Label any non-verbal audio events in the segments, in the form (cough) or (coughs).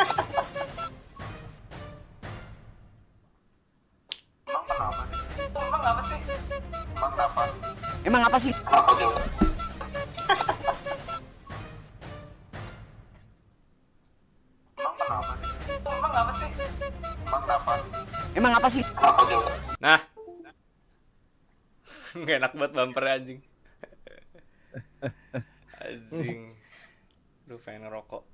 Emang kenapa sih? Emang apa sih? Emang kenapa? Emang apa sih? Emang kenapa sih? Emang apa sih? Emang apa? Nah. (laughs) Nggak enak banget bumper anjing. (laughs) anjing. Lu pengen ngerokok.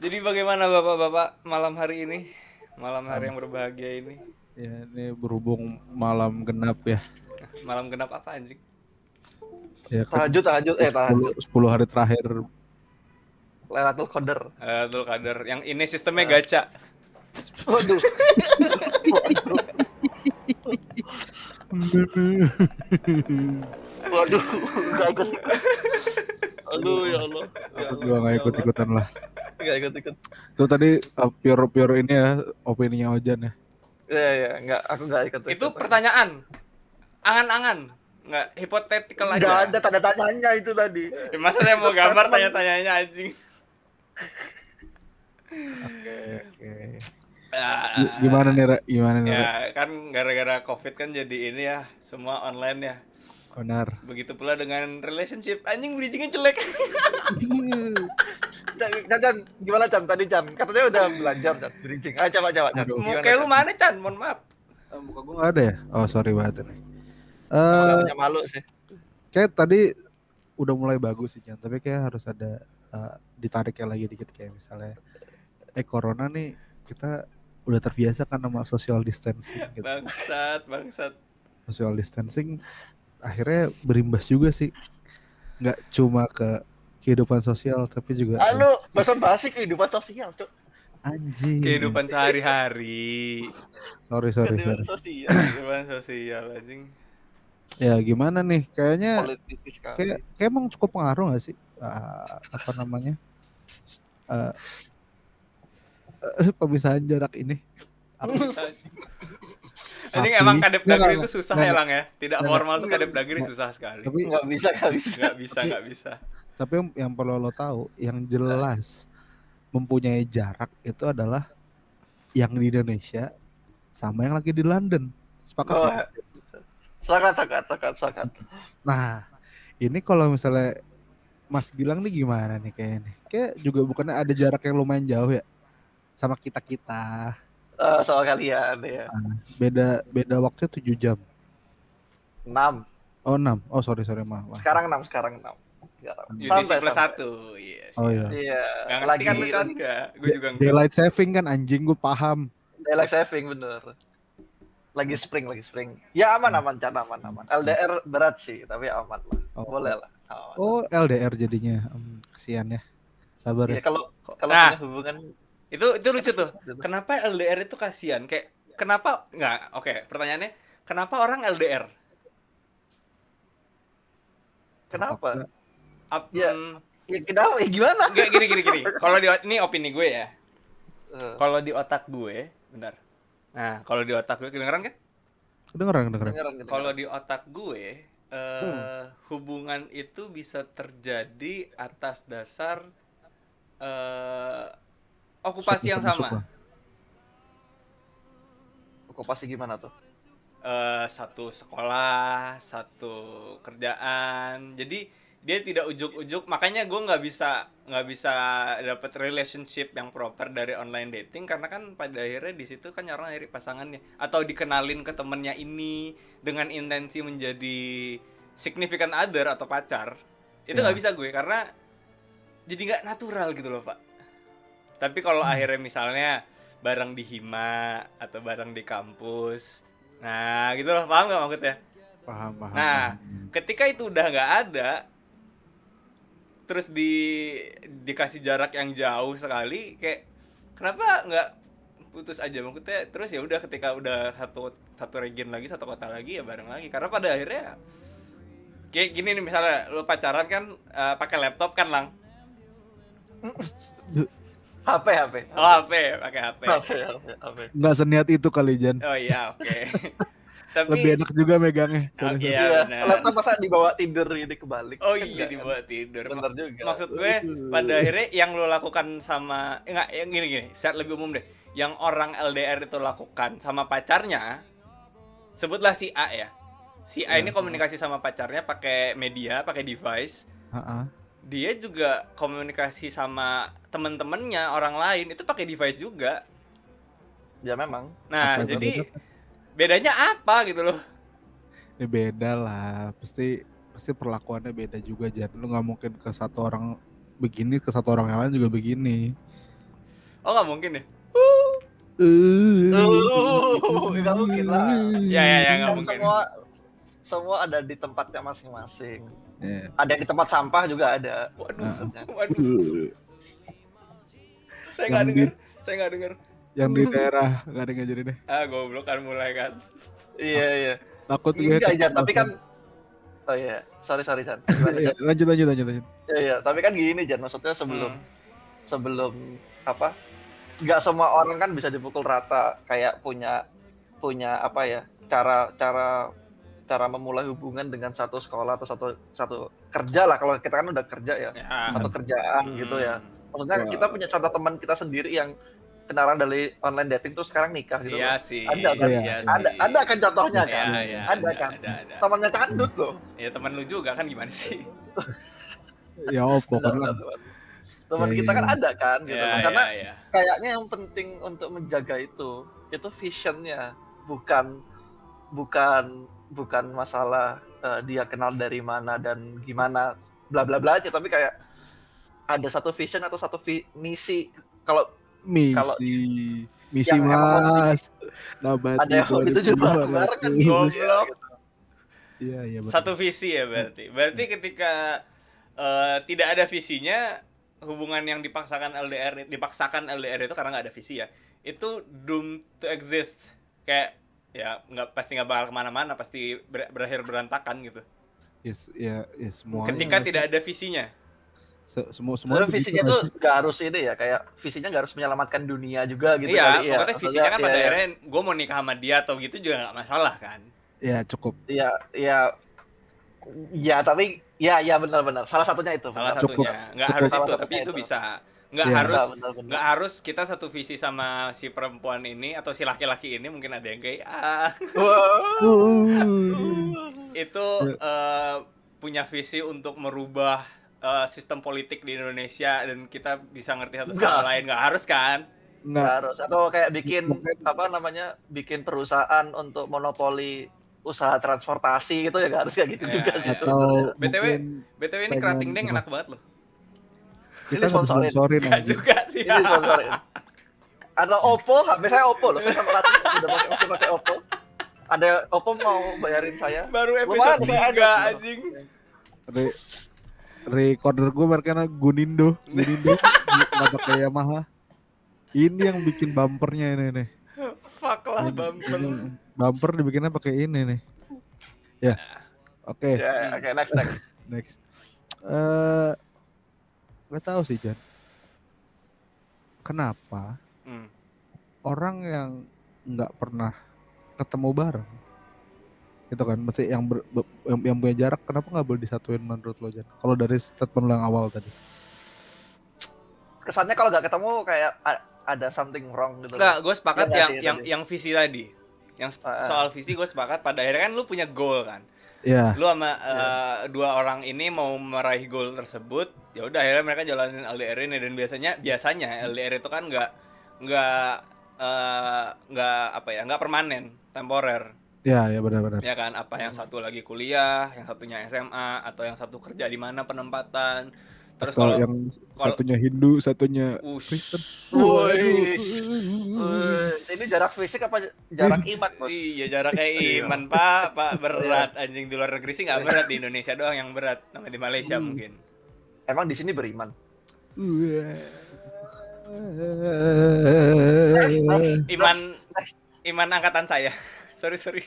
Jadi bagaimana Bapak-bapak malam hari ini? Malam hari yang berbahagia ini. Ya, ini berhubung malam genap ya. (laughs) Malam genap apa anjing? Ya kan Tahajud, tahajud, eh tahajud. 10, 10 hari terakhir. Lailatul Qadar. Eh, Tul Qadar. Yang ini sistemnya gacha. Waduh. (laughs) Waduh, gak ikut. Aduh ya Allah. Ya Aku Allah, juga nggak ya ikut ikutan lah. Allah. Nggak ikut ikut. Itu tadi uh, pure pure ini ya opininya Ojan ya. Ya ya, nggak aku nggak ikut. Itu pertanyaan. Angan-angan. Nggak hipotetikal aja. Nggak ada tanda tanyanya itu tadi. Ya, masa saya mau gambar tanya-tanyanya anjing. Oke oke. Gi- Gimana nih Ra? Gimana nih Ra? Ya kan gara-gara covid kan jadi ini ya semua online ya. Benar. Begitu pula dengan relationship anjing bridgingnya jelek. Chan, Chan, Chan, gimana Chan tadi Chan? Katanya udah belajar Chan, bridging. Ayo coba coba Chan. Kayak lu Chan? mana Chan? Mohon maaf. Eh, muka gua nggak ada ya? Oh sorry banget nih. Eh, malu sih. kayak tadi udah mulai bagus sih Jan, tapi kayak harus ada eh, ditariknya lagi dikit kayak misalnya eh corona nih kita udah terbiasa kan sama social distancing gitu. Bangsat, bangsat. Social distancing akhirnya berimbas juga sih. Nggak cuma ke kehidupan sosial tapi juga Halo, bahasa basi kehidupan sosial, Cuk. anjing. Kehidupan sehari-hari. Sorry sorry Kehidupan sorry. sosial. Kehidupan sosial anjing. Ya gimana nih? Kayaknya kayak kayak emang cukup pengaruh nggak sih Ah, apa namanya Eh eh, pemisahan jarak ini (laughs) anjing? Anjing emang kadep dagri itu susah ya lang ya. Tidak formal tuh kadep dagri susah sekali. tapi Nggak bisa, nggak (laughs) bisa. Nggak bisa, nggak bisa. tapi yang, perlu lo tahu yang jelas mempunyai jarak itu adalah yang di Indonesia sama yang lagi di London sepakat Oh, nggak? Sangat, sangat, sangat, sangat. nah ini kalau misalnya Mas bilang nih gimana nih kayaknya nih kayak juga bukannya ada jarak yang lumayan jauh ya sama kita kita Eh, soal kalian ya. beda beda waktunya 7 jam 6. oh 6 oh sorry sorry maaf. Sekarang 6, sekarang 6. Sekarang. UTC Sampai, plus sampai. satu. Yes. oh iya Iya, Nggak ngerti lagi kan kan enggak? Gue juga enggak. daylight saving kan anjing gue paham daylight saving bener. Lagi spring, lagi spring. Ya aman, aman, Chan, aman, aman. LDR berat sih, tapi aman lah. Oh. Boleh lah. Aman. oh LDR jadinya Hmm, kesian ya sabar Iya, ya kalau kalau Nah. punya hubungan Itu itu lucu tuh. Kenapa LDR itu kasihan? Kayak kenapa enggak? Oke, pertanyaannya kenapa orang LDR? kenapa? Ap, Ya. hmm, Ya kenapa? Ya gimana? Nggak, gini gini gini. Kalau di ini opini gue ya. Eh, Kalau di otak gue, bentar. Nah, kalau di otak gue kedengeran kan? kedengeran kedengeran kedengeran, kedengeran. Kalau di otak gue, eh hubungan itu bisa terjadi atas dasar eh okupasi yang sama. okupasi gimana tuh? eh satu sekolah, satu kerjaan. Jadi dia tidak ujuk-ujuk. Makanya gue nggak bisa nggak bisa dapat relationship yang proper dari online dating karena kan pada akhirnya di situ kan orang nyari pasangannya atau dikenalin ke temennya ini dengan intensi menjadi significant other atau pacar. Itu Ya. nggak bisa gue karena jadi nggak natural gitu loh pak. Tapi kalau akhirnya misalnya bareng di hima atau bareng di kampus, nah gitu loh paham nggak maksudnya? paham paham Nah, paham. Ketika itu udah nggak ada, terus di dikasih jarak yang jauh sekali, kayak kenapa nggak putus aja maksudnya? Terus ya udah ketika udah satu satu region lagi satu kota lagi ya bareng lagi karena pada akhirnya kayak gini nih misalnya lu pacaran kan eh, pakai laptop kan lang HP, HP. oh HP pakai HP HP, HP, HP. nggak seniat itu kali Jan oh iya oke (laughs) tapi Lebih enak juga megangnya. Ah, Sorry, sorry. iya. Iya, benar. laptop masa dibawa tidur ini kebalik. Oh Kan iya nggak, dibawa tidur. kan? Bener juga. Maksud gue pada akhirnya yang lo lakukan sama enggak yang gini gini, secara lebih umum deh. Yang orang LDR itu lakukan sama pacarnya sebutlah si A ya. Si A Ya. ini komunikasi sama pacarnya pakai media, pakai device. Ha-ha. Dia juga komunikasi sama temen-temennya orang lain itu pakai device juga. Ya memang. Nah, Apa jadi berbeda? bedanya apa gitu loh? Ya beda lah. Pasti pasti perlakuannya beda juga Jan. Lu nggak mungkin ke satu orang begini ke satu orang yang lain juga begini. Oh nggak mungkin ya? Uh, nggak mungkin lah. Ya ya ya nggak mungkin. Semua semua ada di tempatnya masing-masing. Ya. Ada di tempat sampah juga ada. Waduh, Nah. (laughs) waduh. Saya nggak dengar. Saya nggak dengar. Yang di daerah nggak yang ngajarin deh. Ah, goblok kan mulai kan. Iya iya. Takut gue. Enggak tapi kan (laughs) Oh iya, sorry sorry Jan. Gimana, Iya, lanjut lanjut lanjut lanjut. Iya iya, tapi kan gini Jan, maksudnya sebelum Hmm. sebelum apa? Nggak semua orang kan bisa dipukul rata kayak punya punya apa ya? Cara cara cara memulai hubungan dengan satu sekolah atau satu satu kerja lah kalau kita kan udah kerja ya. Ya. Satu kerjaan gitu ya. Maksudnya Wah. kita punya contoh teman kita sendiri yang kenalan dari online dating tuh sekarang nikah gitu. Iya sih. Ada kan? Iya Ada sih. ada kan contohnya Iya, kan? iya, ada kan? Ada, ada. Temannya candut loh. Ya teman lu juga kan gimana sih? (laughs) Ya opo Ada, kan. ada, ada. Teman Iya, kita iya. kan ada kan gitu. Iya, loh. Karena iya, iya. kayaknya yang penting untuk menjaga itu itu visionnya bukan bukan bukan masalah eh, dia kenal dari mana dan gimana bla bla bla aja tapi kayak ada satu vision atau satu vi- misi kalau Misi. Kalau- Misi mas. Nabati ada yang mau dituju bareng kan Goblok. Iya iya. Satu visi ya berarti. Berarti ketika eh, tidak ada visinya, hubungan yang dipaksakan LDR dipaksakan LDR itu karena nggak ada visi ya. Itu doomed to exist. Kayak ya nggak pasti nggak bakal ke mana-mana, pasti ber- berakhir berantakan gitu. Yes, ya, ya semua. Ketika tidak ada visinya. semua semua Sebenarnya begitu visinya tuh nggak harus ini ya kayak visinya nggak harus menyelamatkan dunia juga gitu iya, kali ya. pokoknya Maksudnya, visinya kan pada iya, iya. akhirnya gue mau nikah sama dia atau gitu juga nggak masalah kan. ya cukup. Iya, iya. Ya, tapi ya ya benar-benar. Salah satunya itu. Salah benar. Satunya. Nggak harus Salah itu, tapi itu itu. bisa. Nggak Iya. harus nggak harus kita satu visi sama si perempuan ini atau si laki-laki ini mungkin ada yang kayak ah (laughs) itu eh, punya visi untuk merubah eh, sistem politik di Indonesia dan kita bisa ngerti satu sama Nggak. lain nggak harus kan Nggak Enggak. harus atau kayak bikin apa namanya? bikin perusahaan untuk monopoli usaha transportasi gitu ya nggak harus kayak gitu Iya, juga sih. Atau BTW, btw ini kerating deng enak banget loh kita Ini sponsorin. sponsorin anjing. juga sih Ini sponsorin. Atau Oppo, HP saya Oppo loh. Saya sama Latif udah pakai masih pakai Oppo. Ada Oppo mau bayarin saya. baru Lumayan, episode saya 3 ada. anjing Re recorder gue merknya Gunindo, Gunindo nggak pakai Yamaha. Ini yang bikin bumpernya ini nih. fuck lah Ini- bumper ini bumper dibikinnya pakai ini nih. Ya. Oke, Ya, oke next next. next. Eh nggak tahu sih, Jan. Kenapa Hmm. orang yang nggak pernah ketemu bareng itu kan mesti yang, ber- be- yang yang punya jarak kenapa nggak boleh disatuin menurut lo Jan kalau dari statement lo yang awal tadi Kesannya kalau nggak ketemu kayak ada something wrong gitu. loh. Nggak, gue sepakat Iya nggak yang yang tadi? yang visi tadi. Yang Ah, ah. soal visi gue sepakat. Pada akhirnya kan lu punya goal kan. ya Lu sama Iya. eh, dua orang ini mau meraih goal tersebut. Ya udah akhirnya mereka jalanin LDR ini dan biasanya biasanya LDR itu kan nggak nggak eh, nggak apa ya nggak permanen, temporer. ya ya benar-benar Ya kan, apa yang satu lagi kuliah, yang satunya SMA, atau yang satu kerja di mana penempatan. Terus kalau kalau yang kalau- satunya Hindu satunya Ush. Kristen. Wih, ini jarak fisik apa jarak iman, Bos? Iya jarak kayak iman pak, pak berat anjing di luar negeri sih nggak berat di Indonesia doang yang berat, sama di Malaysia Hmm. mungkin. Emang di sini beriman. Iman iman angkatan saya. (laughs) sorry sorry,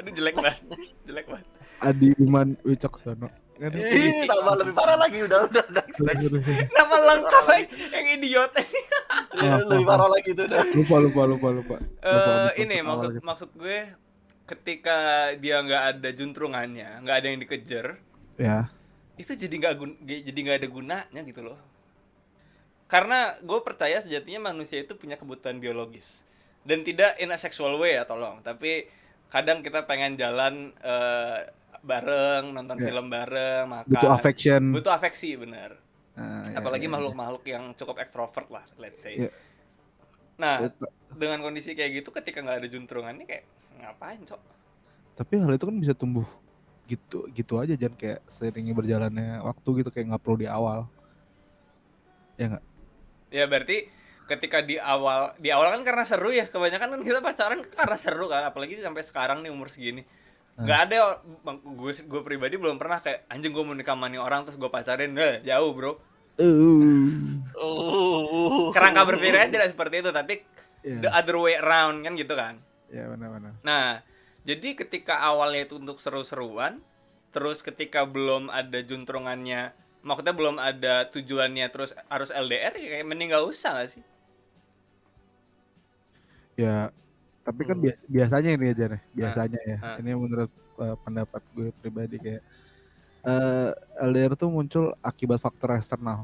aduh jelek banget, jelek banget. Adi Iman Wicaksono kan Ih, tambah lebih parah lagi udah udah. udah. Nama lengkap lagi, yang idiot. (laughs) Lebih parah lagi itu udah. lupa lupa lupa lupa, Eh ini maksud maksud gue ketika dia nggak ada juntrungannya nggak ada yang dikejar Ya. Itu jadi nggak gun- jadi nggak ada gunanya gitu loh. Karena gue percaya sejatinya manusia itu punya kebutuhan biologis. Dan tidak in a sexual way ya tolong. Tapi kadang kita pengen jalan eh, bareng nonton Ya. film bareng makan. Butuh affection. butuh afeksi bener. Ya, apalagi ya, makhluk-makhluk yang cukup ekstrovert lah let's say. Iya. nah dengan kondisi kayak gitu ketika nggak ada juntrungannya kayak ngapain cok? Tapi hal itu kan bisa tumbuh gitu gitu aja jangan kayak seiringnya berjalannya waktu gitu kayak nggak perlu di awal. Ya nggak? ya berarti ketika di awal di awal kan karena seru ya kebanyakan kan kita pacaran karena seru kan apalagi sampai sekarang nih umur segini Hmm. nggak ada gue gue pribadi belum pernah kayak anjing gue mau nikah sama nih orang terus gue pacarin eh, jauh bro Uh. Kerangka berpikirnya tidak seperti itu tapi the Ya, other way around kan gitu kan ya benar-benar. Nah, jadi ketika awalnya itu untuk seru-seruan, terus ketika belum ada juntrungannya, maksudnya belum ada tujuannya, terus harus LDR, ya kayak mending nggak usah nggak sih? Ya, tapi kan Hmm. bia- biasanya ini aja nih, biasanya ya. ah. Ini menurut uh, pendapat gue pribadi kayak eh LDR tuh muncul akibat faktor eksternal.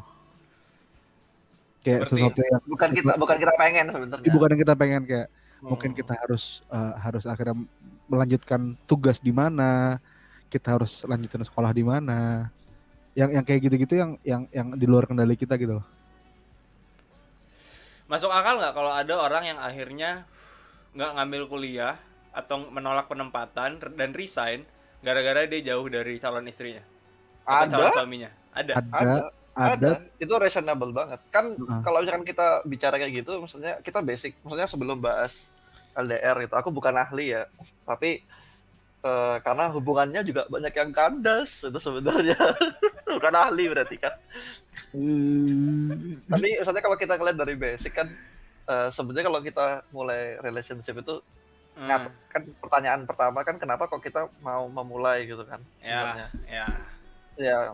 Kayak Seperti? sesuatu yang bukan kita bukan kita pengen sebenarnya bukan yang kita pengen kayak mungkin Hmm. kita harus eh, harus akhirnya melanjutkan tugas di mana, kita harus lanjutin sekolah di mana. Yang yang kayak gitu-gitu yang yang yang di luar kendali kita gitu loh. Masuk akal nggak kalau ada orang yang akhirnya nggak ngambil kuliah atau menolak penempatan dan resign gara-gara dia jauh dari calon istrinya atau ada calon suaminya? Ada. Ada ada ada, ada itu reasonable banget kan Heeh. kalau misalkan kita bicara kayak gitu maksudnya kita basic maksudnya sebelum bahas LDR itu aku bukan ahli ya tapi eh, karena hubungannya juga banyak yang kandas itu sebenarnya (laughs) bukan ahli berarti kan Hmm. tapi misalnya kalau kita ngeliat dari basic kan eh, sebenarnya kalau kita mulai relationship itu Hmm, ngap- kan pertanyaan pertama kan kenapa kok kita mau memulai gitu kan ya, sebenarnya. ya. Ya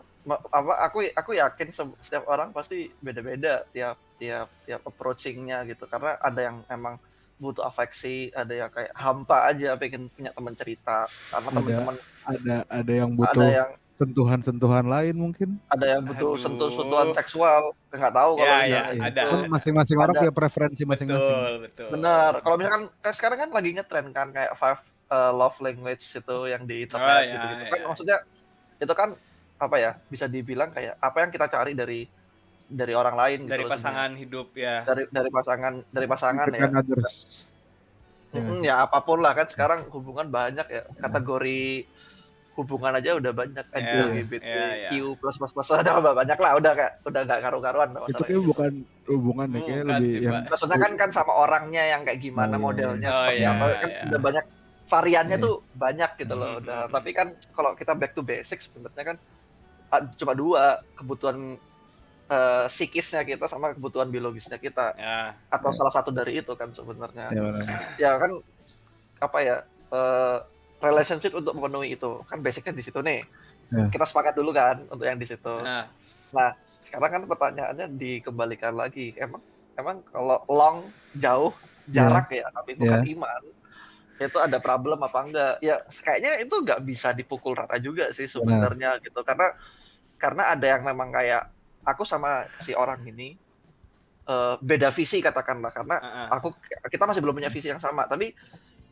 apa aku aku yakin se- setiap orang pasti beda-beda tiap tiap tiap approachingnya gitu karena ada yang emang butuh afeksi ada yang kayak hampa aja pengen punya teman cerita Ada. teman-teman ada ada yang ada butuh yang sentuhan-sentuhan lain mungkin. ada yang butuh Aduh. sentuh sentuhan seksual nggak tahu kalau Ya, misalnya ya, ada. Kan masing-masing orang Ada. punya preferensi masing-masing. Betul, betul. benar kalau misalkan kan sekarang kan lagi ngetren kan kayak five uh, love language itu yang di internet Oh, ya, gitu, gitu. ya. kan maksudnya itu kan apa ya bisa dibilang kayak apa yang kita cari dari dari orang lain gitu Dari loh pasangan hidup ya. dari dari pasangan dari pasangan ya Kan others. Ya. Mm, ya apa pun lah kan sekarang hubungan banyak ya kategori hubungan aja udah banyak Ya, LGBTQ ya, plus plus plus (laughs) ada banyak lah udah kayak udah nggak karu-karuan Itu kayak bukan hubungan deh, kayak Bukan lebih sih, yang maksudnya kan kan sama orangnya yang kayak gimana Oh, iya, modelnya iya. Oh, seperti iya, apa kan iya. udah banyak variannya Iya. tuh banyak gitu loh Hmm. udah tapi kan kalau kita back to basics sebenarnya kan cuma dua kebutuhan eh, psikisnya kita sama kebutuhan biologisnya kita. Ya. atau Ya. salah satu dari itu kan sebenarnya. Ya ya kan apa ya eh, relationship untuk memenuhi itu. Kan basicnya di situ nih. Ya. kita sepakat dulu kan untuk yang di situ. Nah, sekarang kan pertanyaannya dikembalikan lagi. Emang emang kalau long jauh jarak ya. tapi bukan iman itu ada problem apa enggak? Ya kayaknya itu nggak bisa dipukul rata juga sih sebenarnya gitu. Karena karena ada yang memang kayak aku sama si orang ini eh, beda visi katakanlah. Karena aku kita masih belum punya visi yang sama. Tapi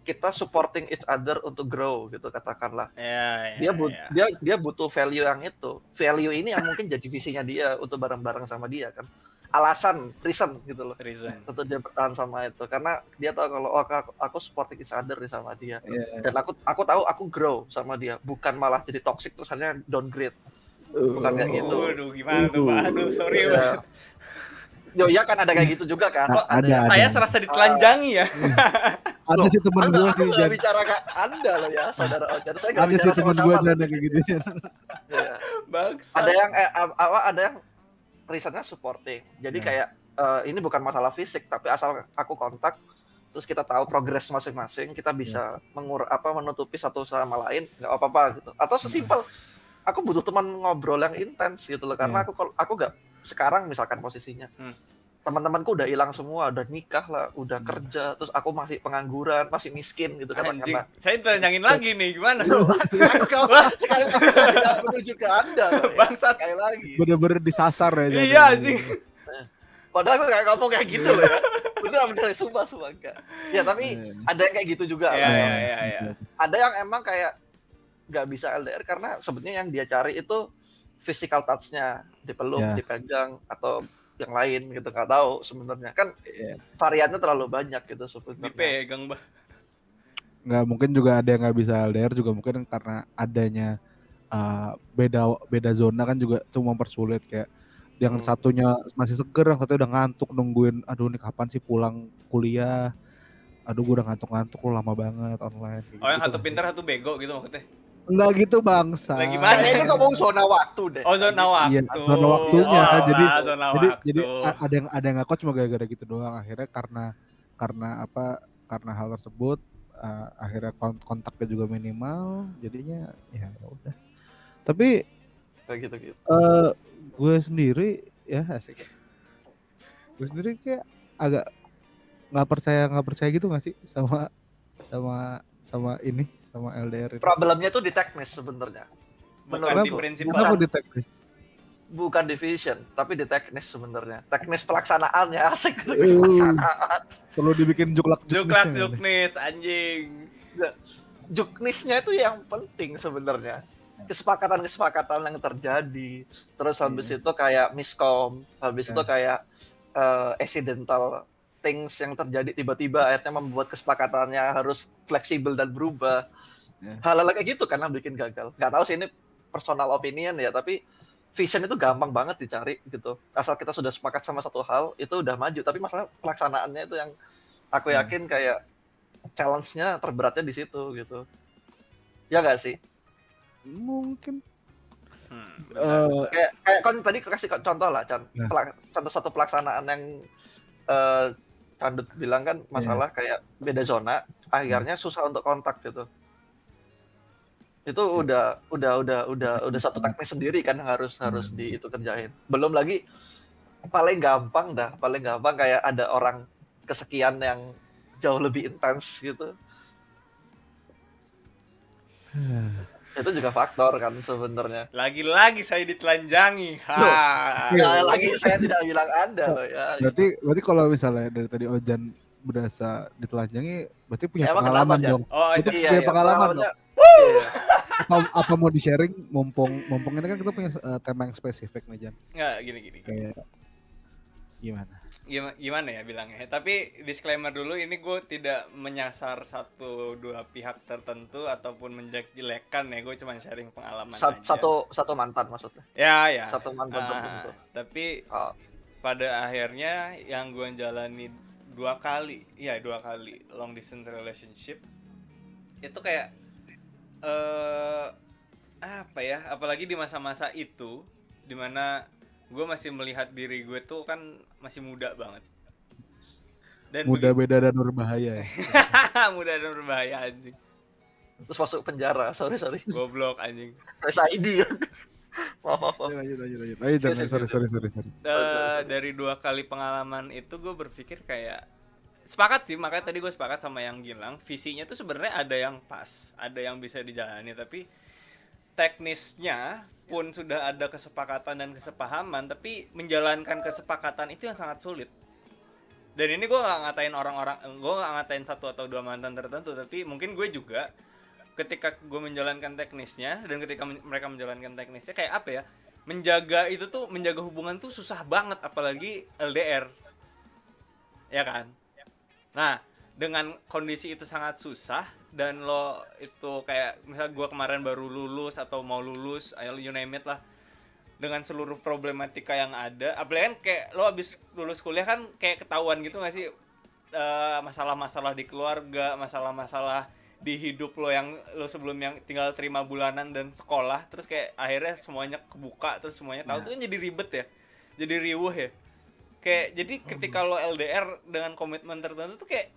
kita supporting each other untuk grow gitu katakanlah. Ya, ya, dia but, ya. dia dia butuh value yang itu. Value ini yang mungkin jadi visinya dia untuk bareng-bareng sama dia kan. Alasan reason gitu loh. Reason. untuk dia bertahan sama itu. Karena dia tahu kalau oh, aku, aku supporting each other nih sama dia. Iya. dan aku aku tahu aku grow sama dia. Bukan malah jadi toxic terus hanya downgrade bukan kayak gitu Waduh, gimana tuh, Pak? Aduh, sorry, Ya. Pak. Yo ya kan ada kayak gitu juga kan. A- ada, ada. Saya serasa ditelanjangi ya. Ada Loh, sih temen Anda, gue aku sih, Jan. bicara ke Anda loh ya, saudara Ojan. Saya nggak Ada bicara sih temen gue yang kayak gitu. Ya. Bangsa. ada yang eh, apa ada yang risetnya supporting jadi Ya. kayak eh, ini bukan masalah fisik tapi asal aku kontak terus kita tahu progres masing-masing kita bisa mengur apa menutupi satu sama lain nggak apa-apa gitu atau sesimpel aku butuh teman ngobrol yang intens gitu loh karena Ya. aku kalau aku nggak sekarang misalkan posisinya Hmm. teman-temanku udah hilang semua udah nikah lah udah kerja terus aku masih pengangguran masih miskin gitu kan Anjing, karena saya terenyangin lagi nih, gimana? Kau sekali tidak menuju ke anda ya. Bangsat. sekali lagi Bener-bener disasar ya. Iya, jadinya. anjing. padahal aku kayak ngomong kayak gitu loh ya beneran beneran sumpah sumpah enggak ya tapi Iya. ada yang kayak gitu juga Iya, iya, iya, iya. ada yang emang kayak nggak bisa LDR karena sebenarnya yang dia cari itu physical touch-nya dipeluk, Ya. dipegang atau yang lain gitu nggak tahu sebenarnya kan Iya. variannya terlalu banyak gitu sebenarnya. Dipegang, Bah. nggak mungkin juga ada yang nggak bisa LDR juga mungkin karena adanya uh, beda beda zona kan juga itu mempersulit kayak yang Hmm. satunya masih seger yang satu udah ngantuk nungguin aduh ini kapan sih pulang kuliah aduh gue udah ngantuk-ngantuk lu lama banget online Oh, yang gitu satu pintar, satu bego gitu maksudnya. Enggak gitu bangsa Lah, gimana? Kayaknya itu ngomong zona waktu deh. Oh, zona waktu. Iya, zona waktunya. Oh, Jadi- ah, zona jadi waktu. jadi ada yang ada yang ngaku cuma gara-gara gitu doang akhirnya karena karena apa karena hal tersebut uh, akhirnya kon- kontaknya juga minimal jadinya ya ya udah tapi Kayak gitu gitu. eh gue sendiri ya asik gue sendiri kayak agak nggak percaya nggak percaya gitu nggak sih sama sama sama ini sama LDR ini Problemnya tuh di teknis sebenarnya. Bukan menurut di prinsip kenapa Bukan. di teknis Bukan division, tapi di teknis sebenarnya. Teknis pelaksanaannya (laughs) asik gitu. Eh. pelaksanaan. perlu dibikin juklak Juklak juknis anjing. Juknisnya itu yang penting sebenarnya. Kesepakatan-kesepakatan yang terjadi. Terus habis Iya. itu kayak miskom, habis Ya. itu kayak eh, accidental things yang terjadi tiba-tiba akhirnya membuat kesepakatannya harus fleksibel dan berubah. Ya. Hal-hal kayak gitu kan yang bikin gagal. Nggak tahu sih ini personal opinion ya, tapi vision itu gampang banget dicari gitu. Asal kita sudah sepakat sama satu hal, itu udah maju. Tapi masalah pelaksanaannya itu yang aku Hmm. yakin kayak challenge-nya terberatnya di situ gitu. Ya nggak sih? mungkin Hmm, eh Kayak kayak kan tadi kasih contoh lah, Chan. Nah. Pelak- contoh satu pelaksanaan yang eh Candut bilang kan masalah kayak beda zona, akhirnya susah untuk kontak gitu. Itu udah udah udah udah udah satu teknis sendiri kan yang harus harus Hmm. di itu kerjain. Belum lagi paling gampang dah, paling gampang kayak ada orang kesekian yang jauh lebih intens gitu. Itu juga faktor kan sebenarnya. Lagi-lagi saya ditelanjangi. Ha. Ya, lagi saya tidak bilang Anda loh ya. berarti berarti kalau misalnya dari tadi Ojan berasa ditelanjangi berarti punya Ya, emang pengalaman kenapa, dong Oh, Itu itu Iya, punya iya, pengalaman pengalamannya- Apa, apa mau di sharing mumpung mumpung ini kan kita punya eh, tema yang spesifik nih Jan enggak gini-gini. kayak gimana Gimana, gimana ya bilangnya? Tapi disclaimer dulu ini gue tidak menyasar satu dua pihak tertentu ataupun menjelek-jelekan ya. Gue cuma sharing pengalaman Sat- aja. satu satu mantan maksudnya. Ya ya. Satu mantan Ah, tertentu. tapi Oh, pada akhirnya yang gue jalani dua kali ya dua kali long distance relationship itu kayak eh apa ya apalagi di masa-masa itu di mana gue masih melihat diri gue tuh kan masih muda banget dan muda begitu- beda dan berbahaya ya (laughs) muda dan berbahaya anjing terus masuk penjara. Sorry sorry. goblok anjing Face ID. maaf maaf. maaf. lanjut lanjut lanjut ayo Jan Iya, sorry sorry sorry sorry Eh, dari dua kali pengalaman itu gue berpikir kayak sepakat sih makanya tadi gue sepakat sama yang Gilang. Visinya tuh sebenarnya ada yang pas ada yang bisa dijalani tapi teknisnya pun sudah ada kesepakatan dan kesepahaman tapi menjalankan kesepakatan itu yang sangat sulit. Dan ini gue nggak ngatain orang-orang gue nggak ngatain satu atau dua mantan tertentu tapi mungkin gue juga ketika gue menjalankan teknisnya dan ketika men- mereka menjalankan teknisnya kayak apa ya menjaga itu tuh menjaga hubungan tuh susah banget apalagi LDR ya kan nah dengan kondisi itu sangat susah dan lo itu kayak misal gua kemarin baru lulus atau mau lulus you name it lah. Dengan seluruh problematika yang ada apalagi kan kayak lo abis lulus kuliah kan kayak ketahuan gitu gak sih? Eh, masalah-masalah di keluarga masalah-masalah di hidup lo yang lo sebelum yang tinggal terima bulanan dan sekolah terus kayak akhirnya semuanya kebuka terus semuanya tahu Nah. tuh kan jadi ribet ya jadi riuh ya kayak jadi ketika lo LDR dengan komitmen tertentu tuh kayak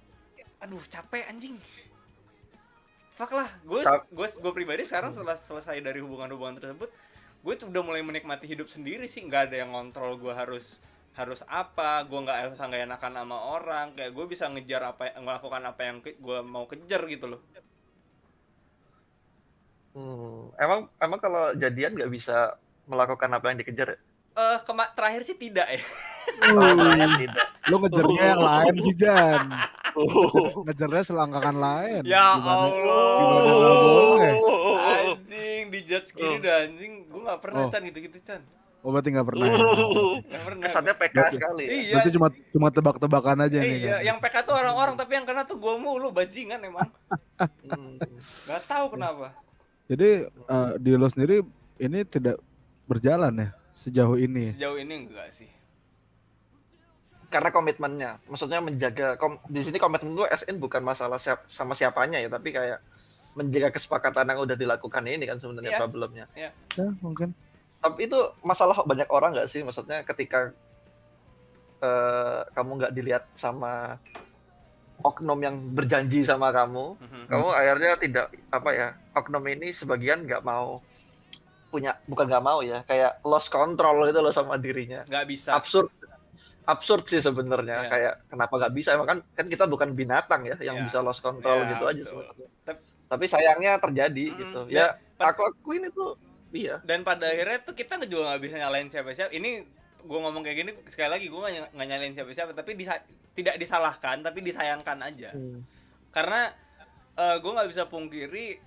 aduh capek anjing. Fuck lah gue gue gue pribadi sekarang setelah selesai dari hubungan-hubungan tersebut gue tuh udah mulai menikmati hidup sendiri sih. Nggak ada yang ngontrol gue harus harus apa gue nggak usah nggak enakan sama orang. Kayak gue bisa ngejar apa melakukan apa yang gue mau kejar gitu loh. Hmm, emang emang kalau jadian nggak bisa melakukan apa yang dikejar ya? Eh kema- terakhir sih tidak ya Oh, terakhir tidak. Lu ngejarnya yang lain sih Jan. Oh. Ngejarnya selangkangan lain. ya Gimana- allah gimana boleh? anjing dijudge gini Oh. dah anjing gue nggak pernah Oh. Chan gitu gitu Chan Oh berarti nggak pernah. ya? nggak pernah Kesannya PK Berarti- sekali. ya? iya Berarti cuma cuma tebak-tebakan aja nih. iya kan? yang PK tuh orang-orang tapi yang kena tuh gue mulu bajingan emang Hmm. nggak tahu kenapa Jadi eh, di lo sendiri ini tidak berjalan ya sejauh ini. sejauh ini enggak sih Karena komitmennya, maksudnya menjaga kom di sini komitmen gue SN bukan masalah siap sama siapanya ya, tapi kayak menjaga kesepakatan yang udah dilakukan ini kan sebenarnya Iya. problemnya. Ya mungkin. Tapi itu masalah banyak orang nggak sih? Maksudnya ketika eh, kamu nggak dilihat sama oknum yang berjanji sama kamu, Mhm. kamu akhirnya tidak apa ya oknum ini sebagian nggak mau punya bukan nggak mau ya kayak lost control gitu loh sama dirinya. Nggak bisa. Absurd absurd sih sebenarnya Iya. kayak kenapa nggak bisa? Emang kan kan kita bukan binatang ya yang Iya. bisa lost control Iya, gitu aja betul. sebenarnya. Tep- tapi sayangnya terjadi Mm, gitu. Ya, aku akuin itu iya. Dan pada akhirnya tuh kita juga nggak bisa nyalain siapa-siapa. Ini gue ngomong kayak gini sekali lagi gue nggak nyalain siapa-siapa tapi disa- tidak disalahkan tapi disayangkan aja. Karena gue nggak bisa pungkiri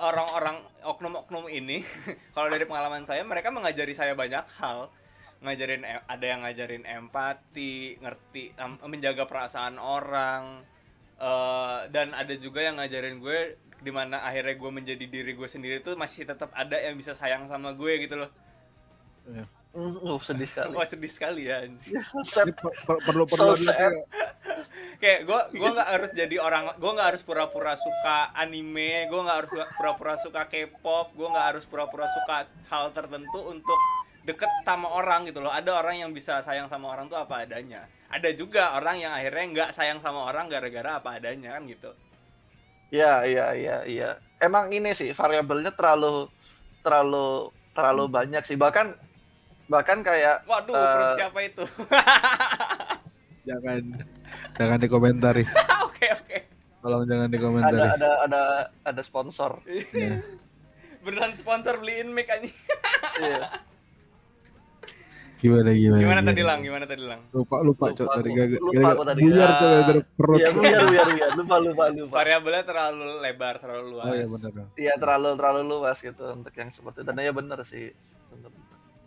orang-orang oknum-oknum ini (laughs) kalau dari pengalaman saya mereka mengajari saya banyak hal. Ngajarin ada yang ngajarin empati ngerti menjaga perasaan orang eh, dan ada juga yang ngajarin gue di mana akhirnya gue menjadi diri gue sendiri tuh masih tetap ada yang bisa sayang sama gue gitu loh. Mm, uh, sedih sekali. (laughs) Wah sedih sekali ya per- perlu perlu So kayak gue gue nggak harus jadi orang gue nggak harus pura-pura suka anime gue nggak harus pura-pura suka K-pop gue nggak harus pura-pura suka hal tertentu untuk deket sama orang gitu loh. Ada orang yang bisa sayang sama orang tuh apa adanya. Ada juga orang yang akhirnya nggak sayang sama orang gara-gara apa adanya kan gitu. Iya, iya, iya, iya. Emang ini sih variabelnya terlalu terlalu terlalu banyak sih. Bahkan bahkan kayak waduh perut siapa itu (laughs) Jangan jangan dikomentari. (laughs) oke oke Tolong jangan ada dikomentari. ada ada ada sponsor. Ya. (laughs) beneran sponsor beliin mic anjing Iya. Gimana gimana? gimana tadi gimana? lang gimana tadi lang Lupa lupa cok tadi gagal. Lupa aku tadi. Buyar Ah. cok gara perut. Iya, biar biar biar. Lupa lupa lupa. variabelnya terlalu lebar terlalu luas Oh iya benar. Iya, terlalu terlalu luas gitu untuk yang seperti itu. Dan ya bener sih.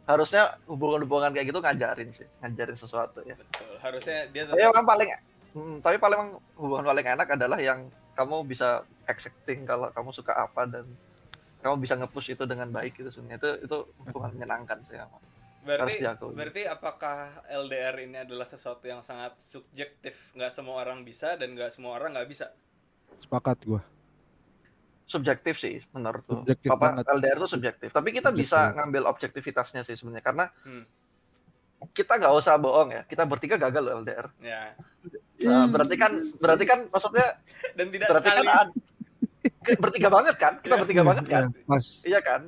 Harusnya hubungan-hubungan kayak gitu ngajarin sih, ngajarin sesuatu ya. Betul. harusnya dia Tapi tetap yang paling hmm, tapi paling hubungan paling enak adalah yang kamu bisa accepting kalau kamu suka apa dan kamu bisa nge-push itu dengan baik gitu sebenarnya itu itu hubungan menyenangkan sih harus Berarti diakui. berarti apakah LDR ini adalah sesuatu yang sangat subjektif? Nggak semua orang bisa dan nggak semua orang nggak bisa. Sepakat gua. Subjektif sih menurutku. Subjektif Apa banget. LDR itu subjektif. Tapi kita Subjektif. bisa ngambil objektivitasnya sih sebenarnya karena Hmm. kita nggak usah bohong ya. Kita bertiga gagal loh LDR. Ya. Nah, berarti kan berarti kan maksudnya (laughs) Dan tidak berarti kan ad- bertiga banget kan? Kita Iya. bertiga banget kan? Iya, Pas. Iya kan?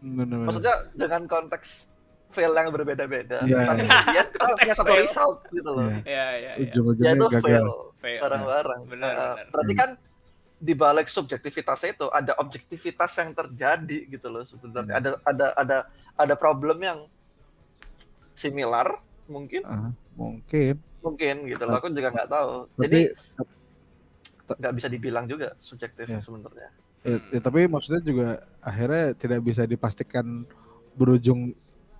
Bener, bener. Maksudnya dengan konteks fail yang berbeda-beda. Iya. Tapi dia kita punya satu result gitu loh. Iya. Ya, ya, ya. Ujung-ujungnya Yaitu gagal. fail Fail. bareng-bareng. Benar, Nah, benar. Berarti kan di balik subjektivitasnya itu ada objektivitas yang terjadi gitu loh sebenarnya. Hmm. Ada ada ada ada problem yang similar mungkin Ah, mungkin. mungkin gitu loh. Aku juga nggak tahu. Tapi Jadi nggak bisa dibilang juga subjektif Iya. sebenarnya. ya, ya, tapi maksudnya juga akhirnya tidak bisa dipastikan berujung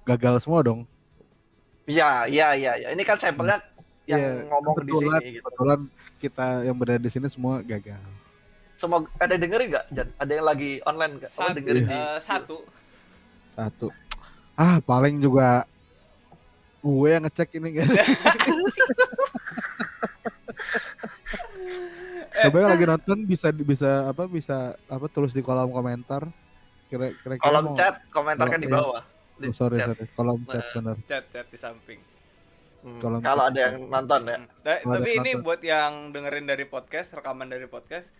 gagal semua dong. Iya, iya, iya, iya. Ini kan sampelnya yang Iya, ngomong di sini gitu. kebetulan kita yang berada di sini semua gagal. Semua ada yang dengerin nggak? Jan? Ada yang lagi online nggak? Oh, Satu, dengerin di eh, satu. Satu. Ah, paling juga gue yang ngecek ini kan. Eh, (laughs) Coba yang lagi nonton bisa bisa apa bisa apa tulis di kolom komentar. Kira kira kolom chat, komentarkan di Iya. bawah. Di Oh, sorry, chat. sorry. Kolom chat Nah, benar. chat chat di samping. Hmm, Kalau chat. ada yang nonton ya. Hmm. Ada tapi ini penonton. buat yang dengerin dari podcast, rekaman dari podcast,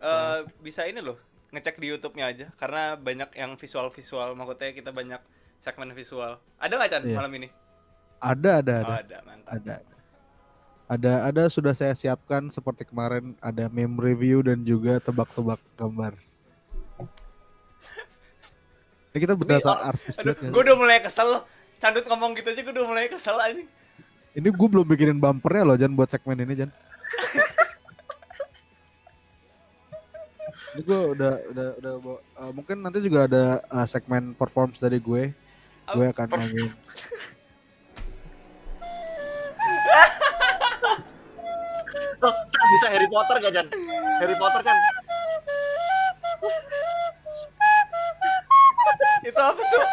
eh bisa ini loh, ngecek di YouTube-nya aja karena banyak yang visual-visual, maksudnya kita banyak segmen visual. Ada nggak Chan Iya. malam ini? ada ada Oh, ada ada, mantap. ada ada ada sudah saya siapkan seperti kemarin ada meme review dan juga tebak-tebak gambar ini kita berasa oh, artis Aduh, nggak gue udah mulai kesel. Candut ngomong gitu aja gue udah mulai kesel aja. ini gue belum bikinin bumpernya loh Jan buat segmen ini Jan (laughs) ini gue udah udah udah eh, mungkin nanti juga ada eh, segmen performs dari gue. Gue akan nyanyiin (laughs) Oh, bisa Harry Potter gak Jan? Harry Potter kan Itu apa tuh?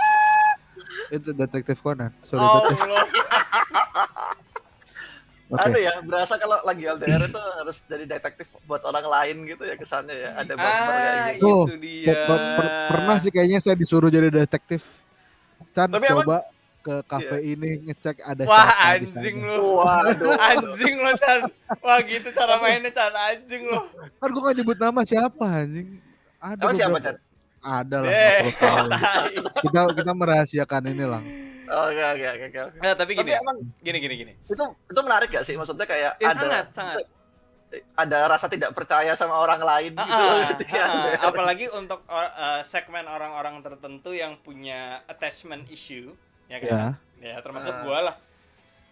itu detektif Conan. Sorry Oh, detektif (laughs) Oke Aduh ya, berasa kalau lagi LDR itu harus jadi detektif buat orang lain gitu ya kesannya ya. Ada bumper kayak Ah, gitu. Oh, itu dia. Per- per- per- pernah sih kayaknya saya disuruh jadi detektif Chan Tapi emang- coba ke kafe ini ngecek ada Wah, (laughs) anjing lu. Waduh. Anjing lo, Chan. Wah, gitu cara mainnya, Chan. Anjing lo. kan gue gak nyebut nama siapa anjing ada Emang siapa, Chan? ada lah Eh, (laughs) kita kita merahasiakan ini lang Oke, oke, oke, oke. oke. Nah, tapi Tapi gini, emang gini, gini, gini. itu itu menarik gak sih? Maksudnya kayak Ya, ada sangat, sangat. ada rasa tidak percaya sama orang lain gitu Ah, ah, ketika ah, LDR. apalagi untuk or- eh, segmen orang-orang tertentu yang punya attachment issue, ya kan? ya Ya, termasuk Ah. gua lah.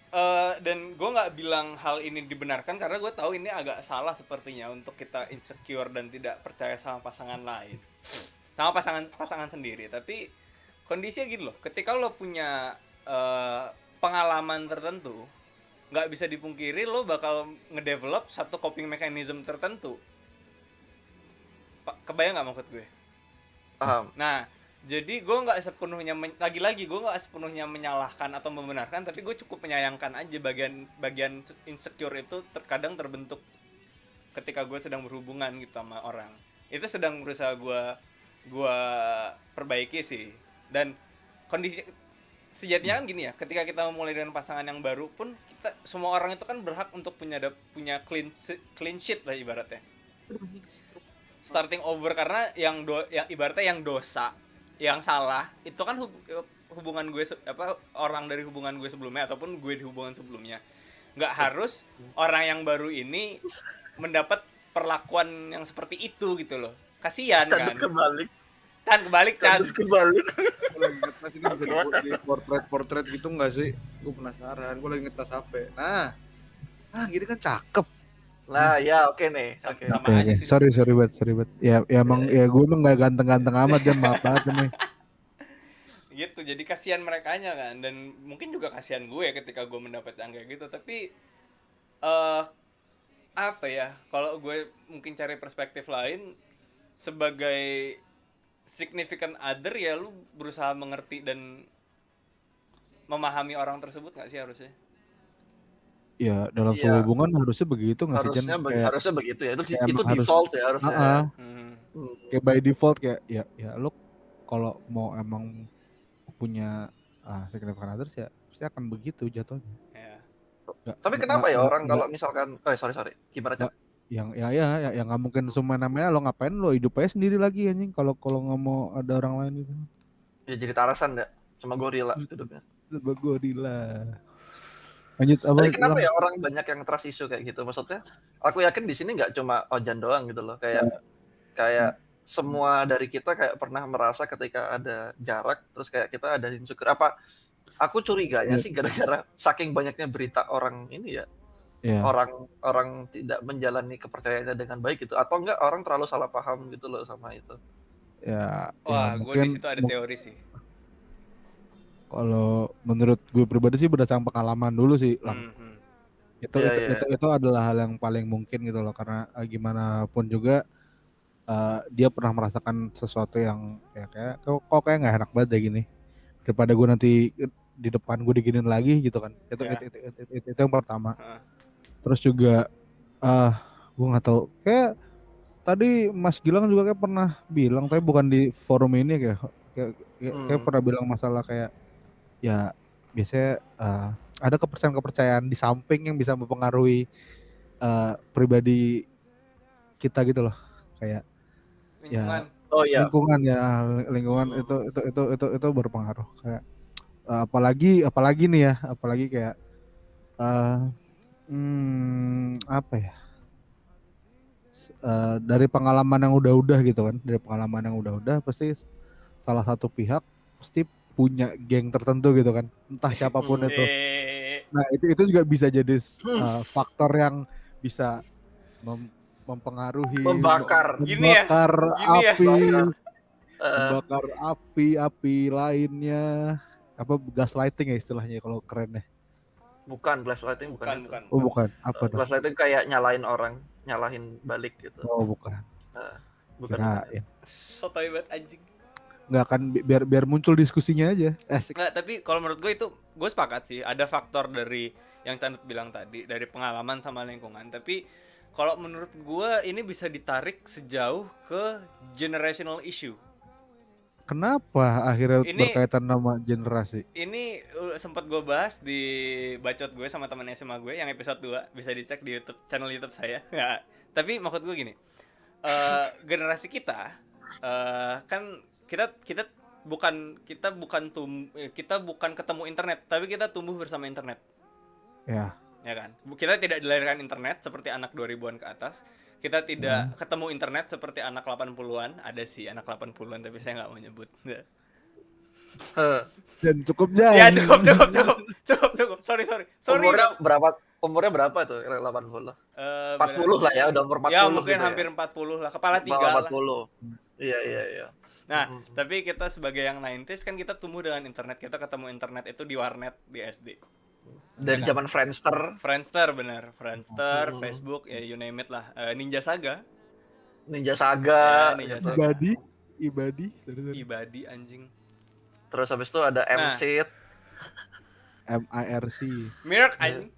Eh, dan gue nggak bilang hal ini dibenarkan karena gue tahu ini agak salah sepertinya untuk kita insecure dan tidak percaya sama pasangan lain, sama pasangan pasangan sendiri. Tapi kondisinya gini loh, ketika lo punya eh, pengalaman tertentu, nggak bisa dipungkiri lo bakal ngedevelop satu coping mechanism tertentu. Kebayang nggak maksud gue? Paham. Nah, jadi gue nggak sepenuhnya lagi-lagi gue nggak sepenuhnya menyalahkan atau membenarkan, tapi gue cukup menyayangkan aja bagian bagian insecure itu terkadang terbentuk ketika gue sedang berhubungan gitu sama orang. Itu sedang berusaha gue gua perbaiki sih. Dan kondisi sejatinya kan gini ya, ketika kita memulai dengan pasangan yang baru pun kita semua orang itu kan berhak untuk punya punya clean clean sheet lah ibaratnya. Starting over karena yang do yang ibaratnya yang dosa yang salah itu kan hub- hubungan gue apa orang dari hubungan gue sebelumnya ataupun gue di hubungan sebelumnya. Nggak harus orang yang baru ini mendapat perlakuan yang seperti itu gitu loh. Kasihan kan? kebalik. Kan kebalik kan Candut kebalik. gue lagi ngetes ini bisa di portrait portrait gitu nggak sih? Gue penasaran gue lagi ngetes hp nah ah gini kan cakep. Nah, ya oke nih. Oke. sama aja oke. sih. Sorry sorry banget sorry banget ya ya emang ya gue emang nggak ganteng-ganteng amat ya maaf banget nih. (laughs) Gitu jadi kasihan mereka kan. Dan mungkin juga kasihan gue ketika gue mendapat yang kayak gitu. Tapi eh apa ya? Kalau gue mungkin cari perspektif lain sebagai significant other ya lu berusaha mengerti dan memahami orang tersebut nggak sih harusnya ya dalam Iya. sebuah hubungan harusnya begitu nggak sih Harusnya, kayak harusnya begitu ya. Itu kayak itu harus- default ya harusnya. Ah, ah. hmm. Hmm. kayak by default kayak ya ya lu kalau mau emang punya ah, significant others ya pasti akan begitu jatuhnya ya Nggak- Tapi kenapa ya nggak- orang kalau misalkan, oh sorry sorry, gimana Cak? Yang ya ya ya, ya nggak mungkin semena-mena lo ngapain lo hidup aja sendiri lagi anjing kalau kalau nggak mau ada orang lain itu Ya jadi tarasan ya, sama gorila hidupnya. Sebab gorila lanjut apa Tapi kenapa ya orang banyak yang trust issue kayak gitu? Maksudnya, aku yakin di sini nggak cuma Ojan doang gitu loh. Kayak kayak semua dari kita kayak pernah merasa ketika ada jarak, terus kayak kita ada insecure. Apa? Aku curiganya Iya. sih gara-gara saking banyaknya berita orang ini ya, ya orang orang tidak menjalani kepercayaannya dengan baik gitu, atau enggak orang terlalu salah paham gitu loh sama itu. ya wah ya, gue mungkin di situ ada teori sih kalau menurut gue pribadi sih berdasarkan pengalaman dulu sih Lam. Hmm, hmm. itu Iya, itu, iya. itu itu adalah hal yang paling mungkin gitu loh karena eh, gimana pun juga eh, dia pernah merasakan sesuatu yang ya kayak kok, kok kayak nggak enak banget deh gini daripada gue nanti di depan gue diginin lagi gitu kan itu Iya. itu, itu, itu, itu, itu yang pertama Heeh. Terus juga ah gue nggak tahu. Kayak tadi Mas Gilang juga kayak pernah bilang tapi bukan di forum ini kayak kayak, kayak, kayak Hmm. pernah bilang masalah kayak ya biasanya eh, ada kepercayaan-kepercayaan di samping yang bisa mempengaruhi eh, pribadi kita gitu loh. Kayak lingkungan. Oh iya, lingkungan ya lingkungan itu itu itu itu itu berpengaruh. Kayak Eh, apalagi apalagi nih ya, apalagi kayak eh hmm, apa ya? Eh, dari pengalaman yang udah-udah gitu kan, dari pengalaman yang udah-udah pasti salah satu pihak pasti punya geng tertentu gitu kan, entah siapa pun (laughs) itu. Nah, itu itu juga bisa jadi uh, faktor yang bisa mem- mempengaruhi Membakar. Gini ya, membakar gini ya. api, Eh, membakar api, api lainnya. Apa gaslighting ya istilahnya kalau kerennya. Bukan gaslighting bukan, bukan itu. bukan Oh, bukan. Apa Eh, dong? gaslighting kayak nyalain orang, nyalahin balik gitu. Oh, bukan. Eh, bukan. Kirain. sotoy banget anjing Nggak akan bi- biar biar muncul diskusinya aja. Eh, Asik. Nggak, tapi kalau menurut gue itu gue sepakat sih ada faktor dari yang Chandra bilang tadi dari pengalaman sama lingkungan tapi kalau menurut gue ini bisa ditarik sejauh ke generational issue Kenapa akhirnya Ini- berkaitan nama generasi? ini uh, sempat gue bahas di bacot gue sama teman SMA gue yang episode 2 bisa dicek di YouTube channel YouTube saya. (laughs) Tapi maksud gue gini. eh, generasi kita eh, kan kita kita bukan kita bukan tum eh, kita bukan ketemu internet, tapi kita tumbuh bersama internet, Ya. ya kan? Kita tidak dilahirkan internet seperti anak 2000-an ke atas. Kita tidak ketemu internet seperti anak 80-an. Ada sih anak 80-an tapi saya nggak mau nyebut. Eh, Dan cukup jauh. ya cukup cukup cukup cukup cukup. Sorry sorry. Sorry. umurnya berapa? Umurnya berapa tuh? 80. Eh, 40 lah ya, udah umur 40 ya mungkin gitu hampir 40 lah kepala ya. tiga lah 40. Iya, iya, iya. nah Mm-mm. tapi kita sebagai yang 90s kan kita tumbuh dengan internet kita ketemu internet itu di warnet di SD Dari Iya. zaman Friendster, Friendster bener Friendster Mm. Facebook ya you name it lah Eh, Ninja Saga Ninja Saga, Ya, Ninja. Saga. Ibadi, ibadi. Ibadi anjing terus habis itu ada Nah. MC, MIRC. Mirk Iya. anjing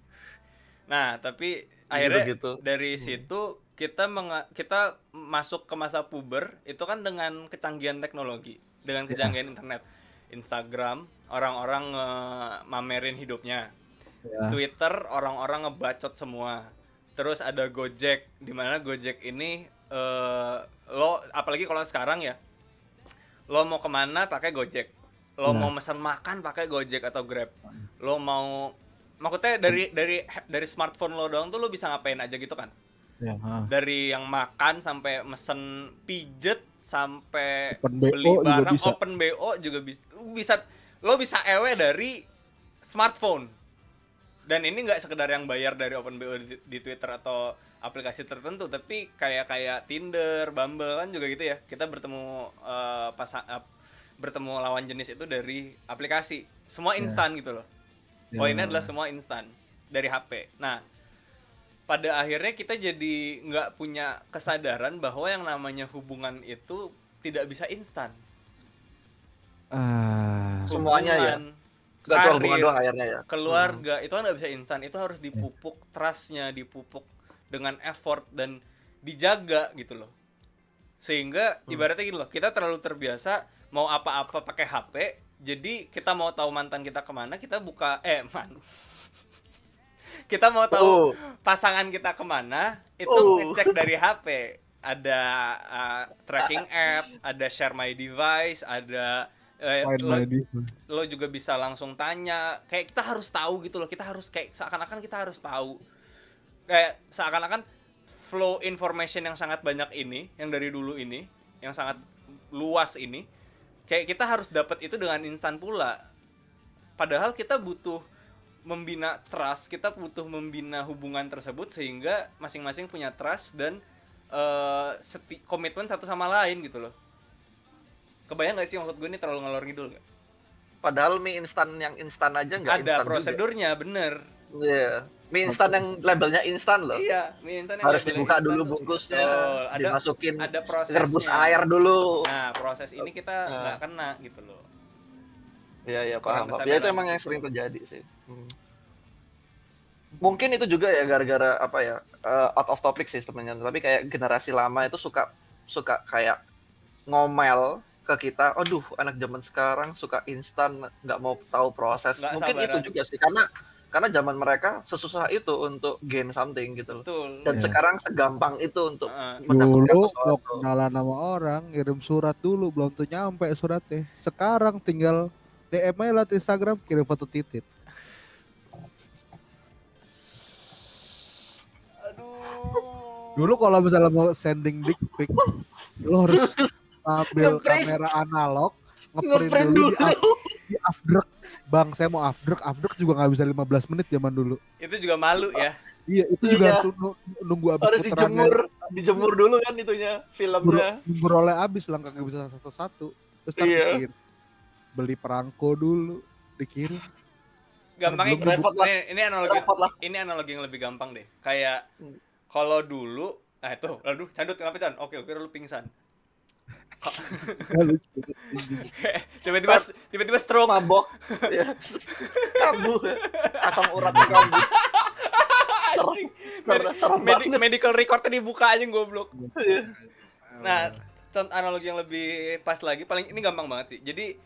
nah tapi akhirnya gitu. dari Hmm. situ kita kita masuk ke masa puber itu kan dengan kecanggihan teknologi dengan Ya. kecanggihan internet Instagram orang-orang eh, mamerin hidupnya Ya. Twitter orang-orang ngebacot semua. Terus ada Gojek, di mana Gojek ini eh lo apalagi kalau sekarang ya, lo mau ke mana pakai Gojek, lo Nah. mau pesan makan pakai Gojek atau Grab, lo mau maksudnya dari dari dari smartphone lo doang tuh lo bisa ngapain aja gitu kan? Ya, ha. Dari yang makan sampai mesen pijet sampai Open BO beli barang open BO juga bisa bisa lo bisa ewe dari smartphone. Dan ini nggak sekedar yang bayar dari open BO di, di Twitter atau aplikasi tertentu tapi kayak kayak Tinder, Bumble kan juga gitu ya. Kita bertemu eh, pasang eh, bertemu lawan jenis itu dari aplikasi. Semua Ya. instan gitu loh. Ya. poinnya adalah semua instan dari HP nah pada akhirnya kita jadi nggak punya kesadaran bahwa yang namanya hubungan itu tidak bisa instan. Ah, Semuanya ya? Gak cuma hubungan karir, doang akhirnya ya. keluarga itu kan nggak bisa instan itu harus dipupuk trustnya dipupuk dengan effort dan dijaga gitu loh sehingga Hmm. ibaratnya gitu loh kita terlalu terbiasa mau apa-apa pakai HP jadi kita mau tahu mantan kita ke mana kita buka eh man (laughs) kita mau tahu Oh, pasangan kita ke mana itu Oh. ngecek dari HP ada uh, tracking (laughs) app ada share my device ada eh, lo, lo juga bisa langsung tanya kayak kita harus tahu gitu loh kita harus kayak seakan-akan kita harus tahu. Kayak seakan-akan flow information yang sangat banyak ini yang dari dulu ini yang sangat luas ini kayak kita harus dapat itu dengan instan pula. Padahal kita butuh membina trust kita butuh membina hubungan tersebut sehingga masing-masing punya trust dan eh, seti- komitmen satu sama lain gitu loh kebayang gak sih maksud gue ini terlalu ngalor ngidul gak? padahal mie instan yang instan aja nggak ada instan juga. prosedurnya bener Iya. Mie instan yang labelnya instan loh. iya mie instan yang Harus dibuka dulu bungkusnya, Betul. ada dimasukin ada prosesnya rebus air dulu. nah proses ini kita Nah. nggak kena gitu loh Iya iya paham. Ya itu emang yang sering terjadi sih. Hmm. Mungkin itu juga ya gara-gara apa ya eh, out of topic sih sebenarnya. Tapi kayak generasi lama itu suka suka kayak ngomel ke kita. Aduh anak zaman sekarang suka instan nggak mau tahu proses. Nggak Mungkin sabaran. itu juga sih karena karena zaman mereka sesusah itu untuk gain something gitu loh. betul Dan Iya. sekarang segampang itu untuk mendapatkan Dulu mau kenalan sama orang, ngirim surat dulu belum tuh nyampe suratnya. Sekarang tinggal DM aja lewat Instagram kirim foto titit. Aduh. Dulu kalau misalnya mau sending dick pic, lo harus (laughs) ambil Ngeprint. kamera analog, ngeprint Ngeprint dulu, di, dulu. af- di afdruk. Bang, saya mau afdruk, afdruk juga nggak bisa 15 menit zaman dulu. Itu juga malu ya. Iya, itu Iya. juga harus nu- nunggu abis Harus dijemur, dijemur dulu kan itunya filmnya. Nunggu oleh abis lah, kagak bisa satu-satu. Terus kan Iya. bikin. beli perangko dulu, dikirim. Gampangnya repot lah. ini, ini analogi Repot lah. ini analogi yang lebih gampang deh. Kayak Hmm. kalau dulu Nah itu, aduh, candut kenapa Chan? Oke, oke, lu pingsan. Halus. (laughs) Tiba-tiba tiba-tiba stroke. Mabok. ya. Kambuh. ya. Asam. Anjing. Serem- serem Medi- medical recordnya dibuka aja goblok. Iya. Nah, contoh analogi yang lebih pas lagi paling ini gampang banget sih. Jadi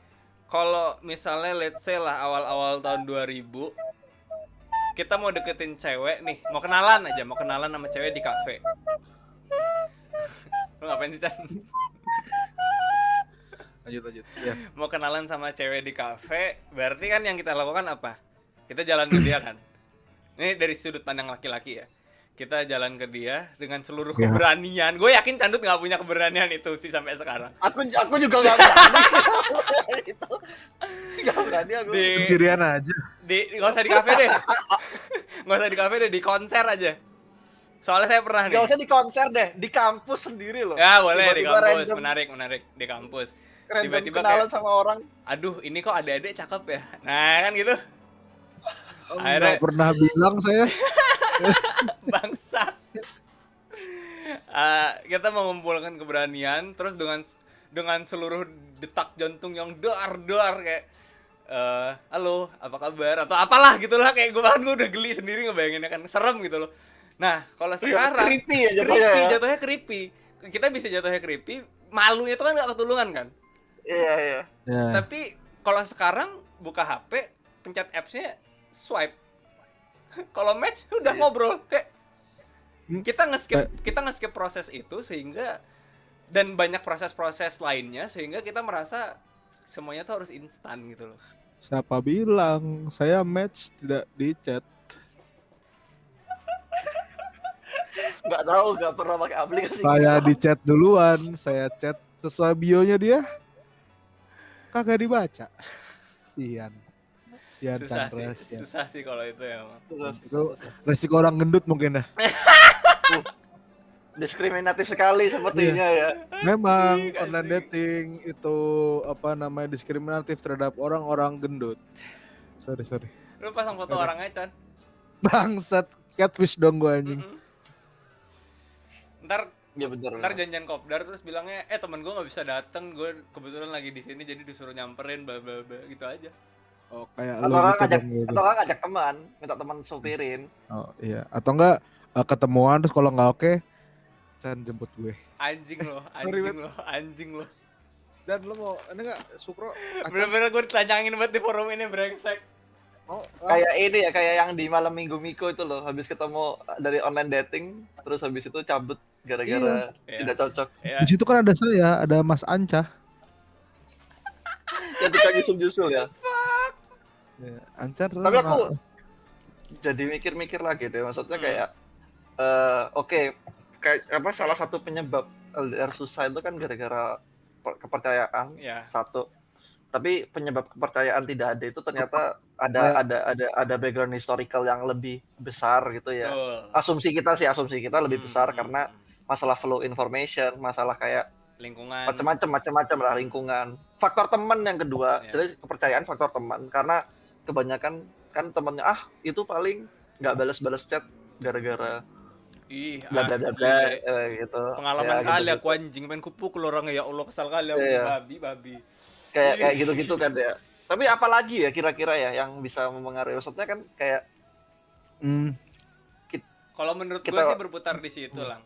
kalau misalnya let's say lah awal-awal tahun 2000 kita mau deketin cewek nih, mau kenalan aja, mau kenalan sama cewek di kafe. Lu ngapain sih, Chan? (laughs) lanjut lanjut. Ya. Mau kenalan sama cewek di kafe, berarti kan yang kita lakukan apa? Kita jalan ke dia kan. Ini dari sudut pandang laki-laki ya. Kita jalan ke dia dengan seluruh Ya. keberanian. Gue yakin Candut nggak punya keberanian itu sih sampai sekarang. Aku aku juga nggak berani. (laughs) itu. Nggak berani aku. Di Sendirian aja. di nggak usah di kafe deh (laughs) nggak usah di kafe deh di konser aja soalnya saya pernah nih. Nggak usah di konser deh, di kampus sendiri loh. ya boleh di Tiba-tiba kampus. random- menarik menarik di kampus. Tiba-tiba kenalan kayak- sama orang. aduh ini kok adik-adik cakep ya? Nah kan gitu. Akhirnya- Nggak pernah bilang saya. (laughs) bangsat Eh, kita mengumpulkan keberanian terus dengan dengan seluruh detak jantung yang dar dar kayak eh halo apa kabar? Atau apalah gitulah kayak gue bahkan gue udah geli sendiri ngebayanginnya kan serem gitu loh nah kalau sekarang creepy ya jatuhnya creepy ya. jatuhnya creepy kita bisa jatuhnya creepy malunya itu kan gak ketulungan kan Iya, iya. Ya. tapi kalau sekarang buka HP pencet appsnya swipe (laughs) kalau match udah Iya. ngobrol kayak Hmm. kita nge-skip kita nge-skip proses itu sehingga dan banyak proses-proses lainnya sehingga kita merasa semuanya tuh harus instan gitu loh Siapa bilang saya match tidak di chat? Nggak tahu, nggak pernah pakai aplikasi. Saya gitu. di chat duluan, saya chat sesuai bionya dia. Kagak dibaca. Sian. Sian susah Chandra, sih sian. susah sih kalau itu ya Terus, Itu resiko orang gendut mungkin ya. (laughs) diskriminatif sekali sepertinya ya. Memang Anjing, online dating itu apa namanya diskriminatif terhadap orang-orang gendut. Sorry sorry. lu pasang foto orangnya Chan Bangsat catfish dong gua anjing. Mm-mm. Ntar Iya benar. ntar janjian kopdar terus bilangnya eh temen gue nggak bisa dateng gue kebetulan lagi di sini jadi disuruh nyamperin bla bla bla gitu aja Oh kayak Atau lo kan gitu ngajak, gitu. atau kan ngajak teman, minta teman sopirin. Oh iya. Atau enggak eh, ketemuan terus kalau nggak oke Chan jemput gue. anjing loh (laughs) Sorry, anjing loh anjing loh Dan lo mau ini enggak Sukro (laughs) bener-bener gue ditelanjangin banget di forum ini brengsek mau Kayak ini ya, kayak yang di malam minggu Miko itu loh, habis ketemu dari online dating, terus habis itu cabut gara-gara Iya. tidak cocok. ya di situ kan ada saya, ada Mas Anca. Ya tukang nyusul-nyusul ya. Ya, Anca Tapi aku jadi mikir-mikir lagi deh, maksudnya Hmm. kayak eh oke, kayak apa salah satu penyebab LDR susah itu kan gara-gara per- kepercayaan ya satu. Tapi penyebab kepercayaan tidak ada itu ternyata ada Ya. ada ada ada background historical yang lebih besar gitu ya. betul. Asumsi kita sih asumsi kita lebih Hmm, besar hmm, karena hmm. Masalah flow information, masalah kayak lingkungan macam-macam macam-macam lah lingkungan. Faktor teman yang kedua, Ya. jadi kepercayaan faktor teman karena kebanyakan kan temennya ah itu paling nggak balas-balas chat gara-gara ih bla bla bla bla eh, gitu. pengalaman Ya, kali gitu-gitu. aku anjing main kupuk lu ya Allah kesal kali aku Iya. babi babi Kayak kayak gitu-gitu kan ya. Tapi apalagi ya kira-kira ya yang bisa mempengaruhi maksudnya kan kayak Hmm, kalau menurut gue Kita- sih berputar di situ lang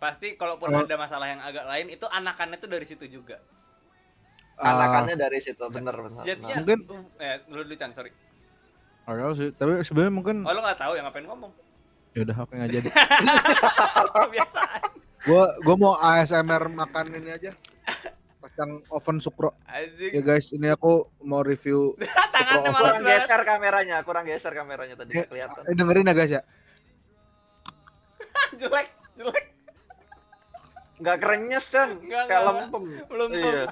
pasti kalaupun Kalau- ada masalah yang agak lain itu anakannya tuh dari situ juga ah, anakannya dari situ bener bener. jadinya. Mungkin- eh dulu dulu Chan sorry tahu sih. Tapi sebenarnya mungkin oh lo nggak tahu ya ngapain ngomong ya udah oke nggak jadi. (laughs) kebiasaan Gua gua mau ASMR makan ini aja. Pas yang oven sukro. Anjing. Ya guys, ini aku mau review. (laughs) Tangannya malas kurang banget. geser kameranya kurang geser kameranya tadi nggak kelihatan eh, dengerin ya guys ya. (laughs) jelek, jelek. Nggak kerenyes kan Nggak, kayak lempem. Belum iya.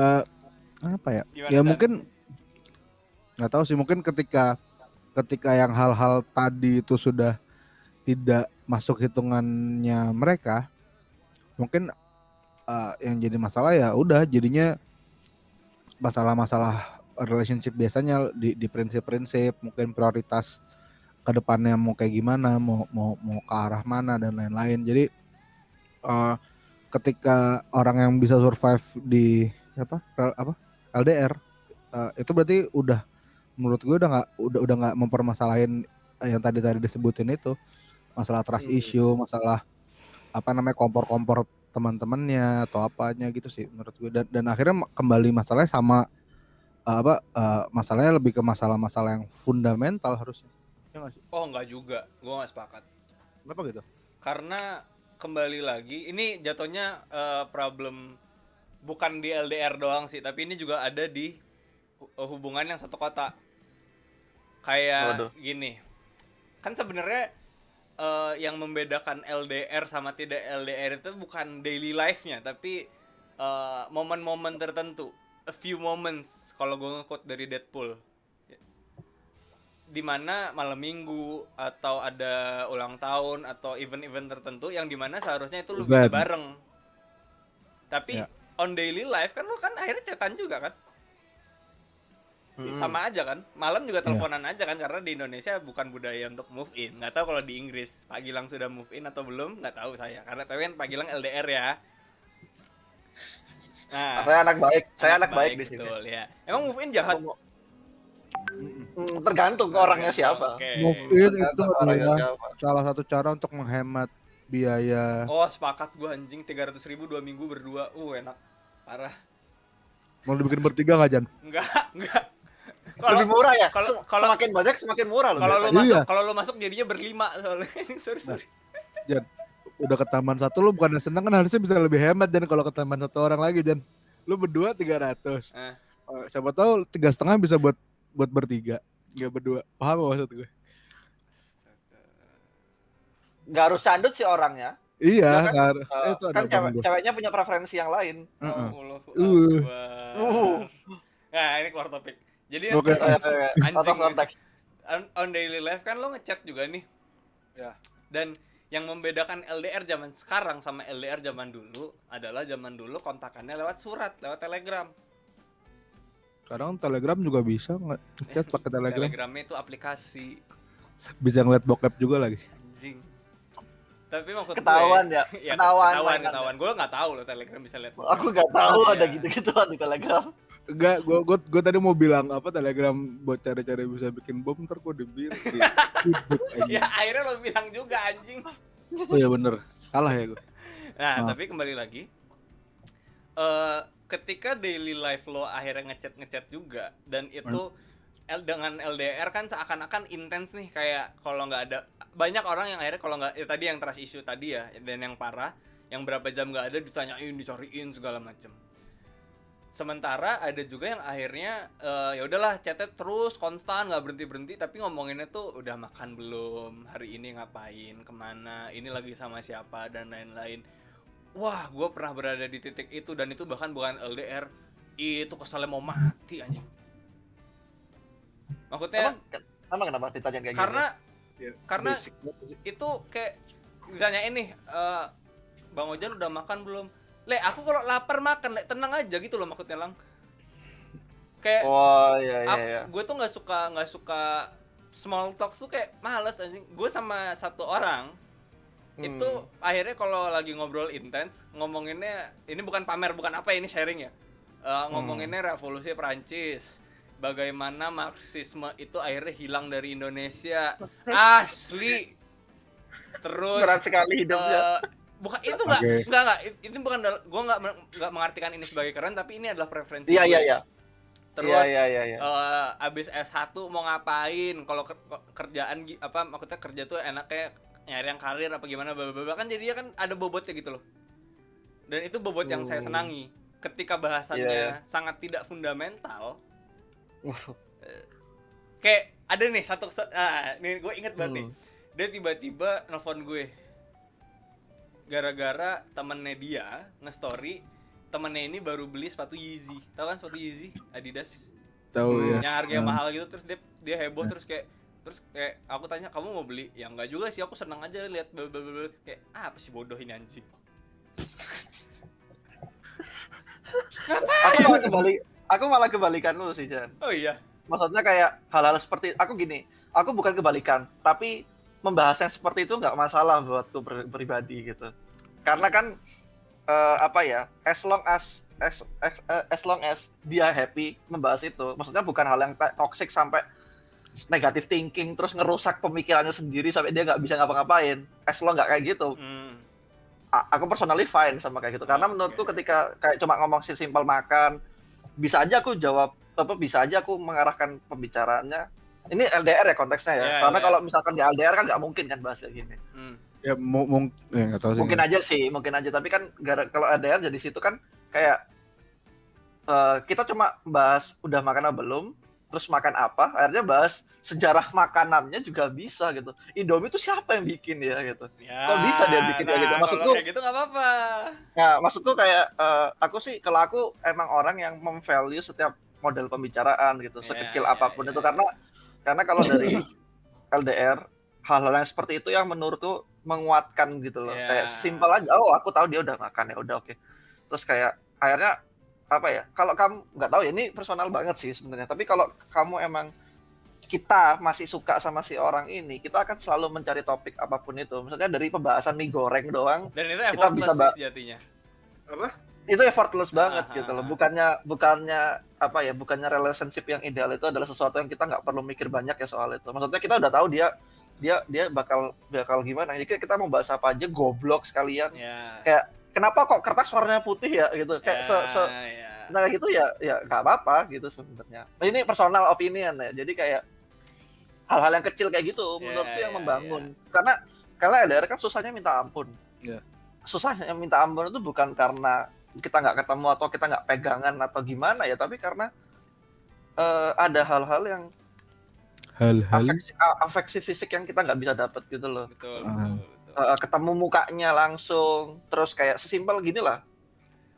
Eh, apa ya? Gimana, ya Tan? mungkin nggak tahu sih mungkin ketika ketika yang hal-hal tadi itu sudah tidak masuk hitungannya mereka mungkin eh, yang jadi masalah ya udah jadinya masalah-masalah relationship biasanya di, di prinsip-prinsip mungkin prioritas ke depannya mau kayak gimana mau mau mau ke arah mana dan lain-lain. Jadi eh, ketika orang yang bisa survive di apa apa LDR eh, itu berarti udah menurut gue udah nggak udah udah nggak mempermasalahin yang tadi tadi disebutin itu masalah trust Hmm. issue masalah apa namanya kompor-kompor teman-temannya atau apanya gitu sih menurut gue dan, dan akhirnya kembali masalahnya sama eh, apa eh, masalahnya lebih ke masalah-masalah yang fundamental harusnya ya nggak sih Oh, enggak juga. Gua nggak sepakat. kenapa gitu Karena kembali lagi, ini jatuhnya eh, problem bukan di LDR doang sih, tapi ini juga ada di hu- hubungan yang satu kota. Kayak Waduh. gini. Kan sebenarnya eh, yang membedakan LDR sama tidak LDR itu bukan daily life-nya, tapi eh, momen-momen tertentu, a few moments kalau gue nge-quote dari Deadpool. Di mana malam minggu atau ada ulang tahun atau event-event tertentu yang di mana seharusnya itu lu bisa bareng. Tapi Ya. on daily life kan lu kan akhirnya chatan juga kan? Hmm. Sama aja kan? Malam juga Ya. teleponan aja kan karena di Indonesia bukan budaya untuk move in. Nggak tahu kalau di Inggris Pak Gilang sudah move in atau belum, nggak tahu saya. Karena tapi kan Pak Gilang LDR ya. Nah, saya anak baik saya anak, baik, di sini betul ya. Emang move in jahat? Hmm, tergantung ke orangnya siapa. Oke. move in itu adalah salah satu cara untuk menghemat biaya. Oh sepakat gua anjing. 300 ribu dua minggu berdua. Uh enak. Parah. Mau dibikin bertiga nggak Jan? Enggak (laughs) Enggak. Lebih Kalau murah ya? kalau- kalau- semakin banyak semakin murah loh kalau lu biasanya. masuk Iya. kalau lu masuk jadinya berlima soalnya. (laughs) Sorry sorry. Udah ke taman satu lu bukan seneng kan? Harusnya bisa lebih hemat dan kalau ke taman satu orang lagi Jan. Lu berdua 300 Eh. Eh, siapa tahu tiga setengah bisa buat buat bertiga nggak berdua paham gak maksud gue nggak harus sandut sih orangnya iya Ya kan? nggak harus- Eh, eh, itu ada kan cewek, ceweknya punya preferensi yang lain Heeh. Allahu Uh. Akbar. Uh. Nah ini keluar topik Jadi. Eh, eh, Anjing. context on, on daily life kan lo ngechat juga nih. Ya. Dan yang membedakan LDR zaman sekarang sama LDR zaman dulu adalah zaman dulu kontakannya lewat surat, lewat telegram. Sekarang telegram juga bisa nggak chat pakai (laughs) telegram Telegramnya itu aplikasi bisa ngeliat bokep juga lagi anjing. Tapi maksud Ketahuan gue, ya? (laughs) ya, Ketahuan ketahuan, ketahuan. Gue nggak tahu loh Telegram bisa lihat. aku nggak tahu ada Iya. gitu-gituan di telegram Enggak, gua, gua, gua tadi mau bilang apa telegram buat cari-cari bisa bikin bom ntar gua aja. (laughs) Ya akhirnya lo bilang juga anjing. Oh iya bener, salah ya gua. Nah, Maaf. tapi kembali lagi. eh ketika daily life lo akhirnya ngechat ngechat juga dan itu L dengan LDR kan seakan-akan intens nih kayak kalau nggak ada banyak orang yang akhirnya kalau nggak ya tadi yang trust issue tadi ya dan yang parah yang berapa jam nggak ada ditanyain dicariin segala macem. Sementara ada juga yang akhirnya eh, ya udahlah chatnya terus konstan nggak berhenti berhenti tapi ngomonginnya tuh udah makan belum? Hari ini ngapain? Ke mana? Ini lagi sama siapa? Dan lain-lain wah gue pernah berada di titik itu dan itu bahkan bukan LDR itu kesalnya mau mati anjing. Maksudnya emang, emang kenapa ditanya kayak karena Ya, Karena- basic itu kayak ditanya ini eh, bang Ojan udah makan belum? Le aku kalau lapar makan le tenang aja gitu loh maksudnya lang. Kayak oh iya iya iya. gue tuh nggak suka nggak suka small talk tuh kayak males anjing. Gue sama satu orang Hmm. itu akhirnya kalau lagi ngobrol intens ngomonginnya ini bukan pamer bukan apa ini sharing ya? Eh, ngomonginnya revolusi Perancis. Bagaimana marxisme itu akhirnya hilang dari Indonesia. Asli. Terus berat sekali hidupnya. eh, bukan itu nggak Oke. nggak nggak itu bukan gue nggak nggak mengartikan ini sebagai keren tapi ini adalah preferensi iya iya iya. Terus iya iya iya iya. eh abis S1 mau ngapain? Kalau ker- kerjaan apa maksudnya kerja tuh enaknya nyari yang karir apa gimana bla bla bla kan jadinya kan ada bobotnya gitu loh dan itu bobot yang saya Hmm. senangi ketika bahasannya Iya. sangat tidak fundamental Waduh. kayak ada nih satu ah nih gue inget banget nih Hmm. dia tiba-tiba nelfon gue gara-gara temennya dia nge-story temennya ini baru beli sepatu Yeezy tau kan sepatu Yeezy Adidas Tahu ya. yang harganya Hmm. mahal gitu terus dia dia heboh terus kayak terus kayak aku tanya kamu mau beli ya enggak juga sih aku seneng aja lihat bel bel bel bel." kayak ah, apa sih bodoh ini anjing Aku malah kebalik, aku malah kebalikan lu sih Jan. oh iya Maksudnya kayak hal-hal seperti aku gini, aku bukan kebalikan, tapi membahas yang seperti itu nggak masalah buatku pribadi gitu. Karena kan eh, apa ya, as long as as, as eh, as long as dia happy membahas itu, maksudnya bukan hal yang toxic sampai negative thinking terus ngerusak pemikirannya sendiri sampai dia nggak bisa ngapa-ngapain. As long nggak kayak gitu, Hmm. a- aku personally fine sama kayak gitu karena Oke. menurutku ketika kayak cuma ngomong si simpel makan bisa aja aku jawab apa bisa aja aku mengarahkan pembicaraannya ini LDR ya konteksnya ya Ya, karena LDR. kalau misalkan di LDR kan nggak mungkin kan bahas kayak gini Hmm. Ya mau ya nggak tahu sih. mungkin aja sih mungkin aja tapi kan gara kalau LDR jadi situ kan kayak eh, kita cuma bahas udah makan apa belum terus makan apa akhirnya bahas sejarah makanannya juga bisa gitu Indomie itu siapa yang bikin ya gitu Ya, Kok bisa dia bikin kayak gitu? nah, Maksudku- kayak gitu nggak apa-apa. Nah, maksudku kayak eh, aku sih kalau aku emang orang yang memvalue setiap model pembicaraan gitu, Iya, sekecil iya, apa pun iya, itu karena karena kalau dari (coughs) LDR hal-hal yang seperti itu yang menurutku menguatkan gitu loh. Iya. Kayak simpel aja, oh aku tahu dia udah makan ya udah oke. Terus kayak akhirnya apa ya? Kalau kamu nggak tahu ya ini personal banget sih sebenarnya. Tapi kalau kamu emang kita masih suka sama si orang ini, kita akan selalu mencari topik apa pun itu. Maksudnya dari pembahasan mie goreng doang Dan itu Kita effortless bisa sih ba- sejatinya. itu effortless banget Ah, gitu loh. Bukannya bukannya apa ya? Bukannya relationship yang ideal itu adalah sesuatu yang kita nggak perlu mikir banyak ya soal itu. Maksudnya kita udah tahu dia dia dia bakal bakal gimana. Jadi kita mau bahas apa aja goblok sekalian. Ya. Kayak kenapa kok kertas warnanya putih ya gitu. Kayak se, se ya. nah gitu ya ya nggak apa-apa gitu sebenarnya. Nah, Ini personal opinion ya. Jadi kayak hal-hal yang kecil kayak gitu Ya, menurutku yang ya, membangun. Karena karena LDR kan susahnya minta ampun. Ya. Susahnya minta ampun itu bukan karena kita nggak ketemu atau kita nggak pegangan atau gimana ya, tapi karena eh, ada hal-hal yang Hal-hal afeksi, afeksi fisik yang kita nggak bisa dapat gitu loh. Betul, Ah. betul, betul. Eh, ketemu mukanya langsung, terus kayak sesimpel gini lah,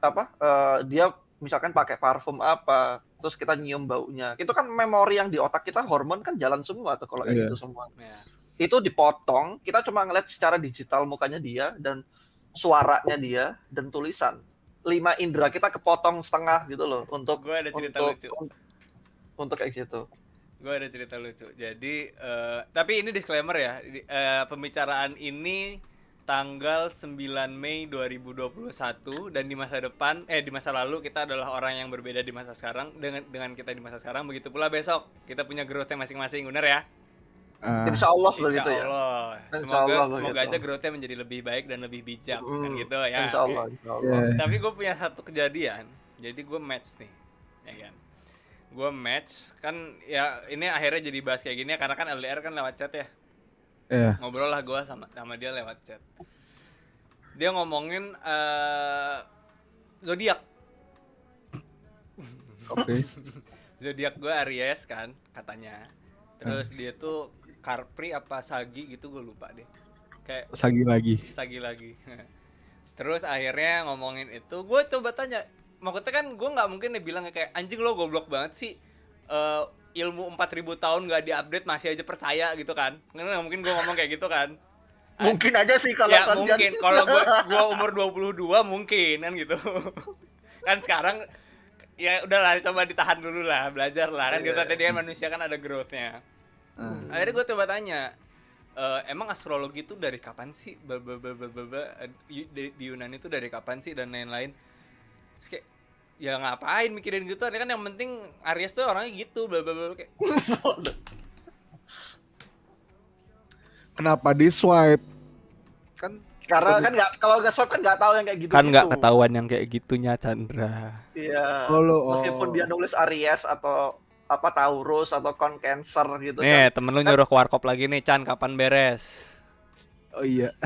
apa? eh, dia misalkan pakai parfum apa, terus kita nyium baunya, itu kan memori yang di otak kita hormon kan jalan semua tuh kalau kayak Iya. gitu semua. Ya. Itu dipotong, kita cuma ngeliat secara digital mukanya dia dan suaranya dia dan tulisan. Lima indera kita kepotong setengah gitu loh untuk Gue ada cerita untuk lucu. un- untuk kayak gitu. Gue ada cerita lucu. Jadi, eh, tapi ini disclaimer ya. Di- eh, pembicaraan ini tanggal 9 Mei 2021 dan di masa depan eh di masa lalu kita adalah orang yang berbeda di masa sekarang dengan dengan kita di masa sekarang begitu pula besok kita punya growth masing-masing bener ya ah, Insya Allah Insya begitu ya. Allah Insya semoga Allah semoga begitu. aja growth menjadi lebih baik dan lebih bijak kan Mm, gitu ya Insya Allah, insya Allah. ya. tapi gue punya satu kejadian jadi gue match nih ya kan gue match kan ya ini akhirnya jadi bahas kayak gini ya, karena kan LDR kan lewat chat ya. Ya. ngobrol lah gue sama sama dia lewat chat. Dia ngomongin eh zodiak. Oke. (laughs) zodiak gue Aries kan katanya. Terus dia tuh Karpri apa Sagi gitu gue lupa deh. Kayak Sagi lagi. Sagi lagi. (laughs) Terus akhirnya ngomongin itu gue coba tanya maksudnya kan gue nggak mungkin nih bilang kayak anjing lo goblok banget sih Eh, ilmu 4000 tahun nggak diupdate masih aja percaya gitu kan. Nggak nggak mungkin gue ngomong kayak gitu kan. (laughs) Mungkin aja sih kalau ya mungkin. Kalau gua (laughs) gua umur 22 mungkin kan gitu. (laughs) Kan sekarang ya udahlah coba ditahan dulu lah belajar lah. Kan Iya. kita tadi kan manusia kan ada growthnya. Ah. akhirnya gue coba tanya "Eh, emang astrologi itu dari kapan sih? Ba- ba- ba- ba- ba- ba- di, di- di Yunani itu dari kapan sih? Dan lain-lain. Terus kayak ya ngapain mikirin gitu kan yang penting Aries tuh orangnya gitu bla bla bla kayak (laughs) Kenapa di swipe? Kan Karena kan nggak kalau nggak swipe kan nggak tahu yang kayak gitu. kan nggak ketahuan yang kayak gitunya Chandra Iya. Oh, oh. Meskipun dia nulis Aries atau apa Taurus atau kon Cancer gitu nih kan. temen lu nyuruh ke warkop lagi nih Chan kapan beres oh iya.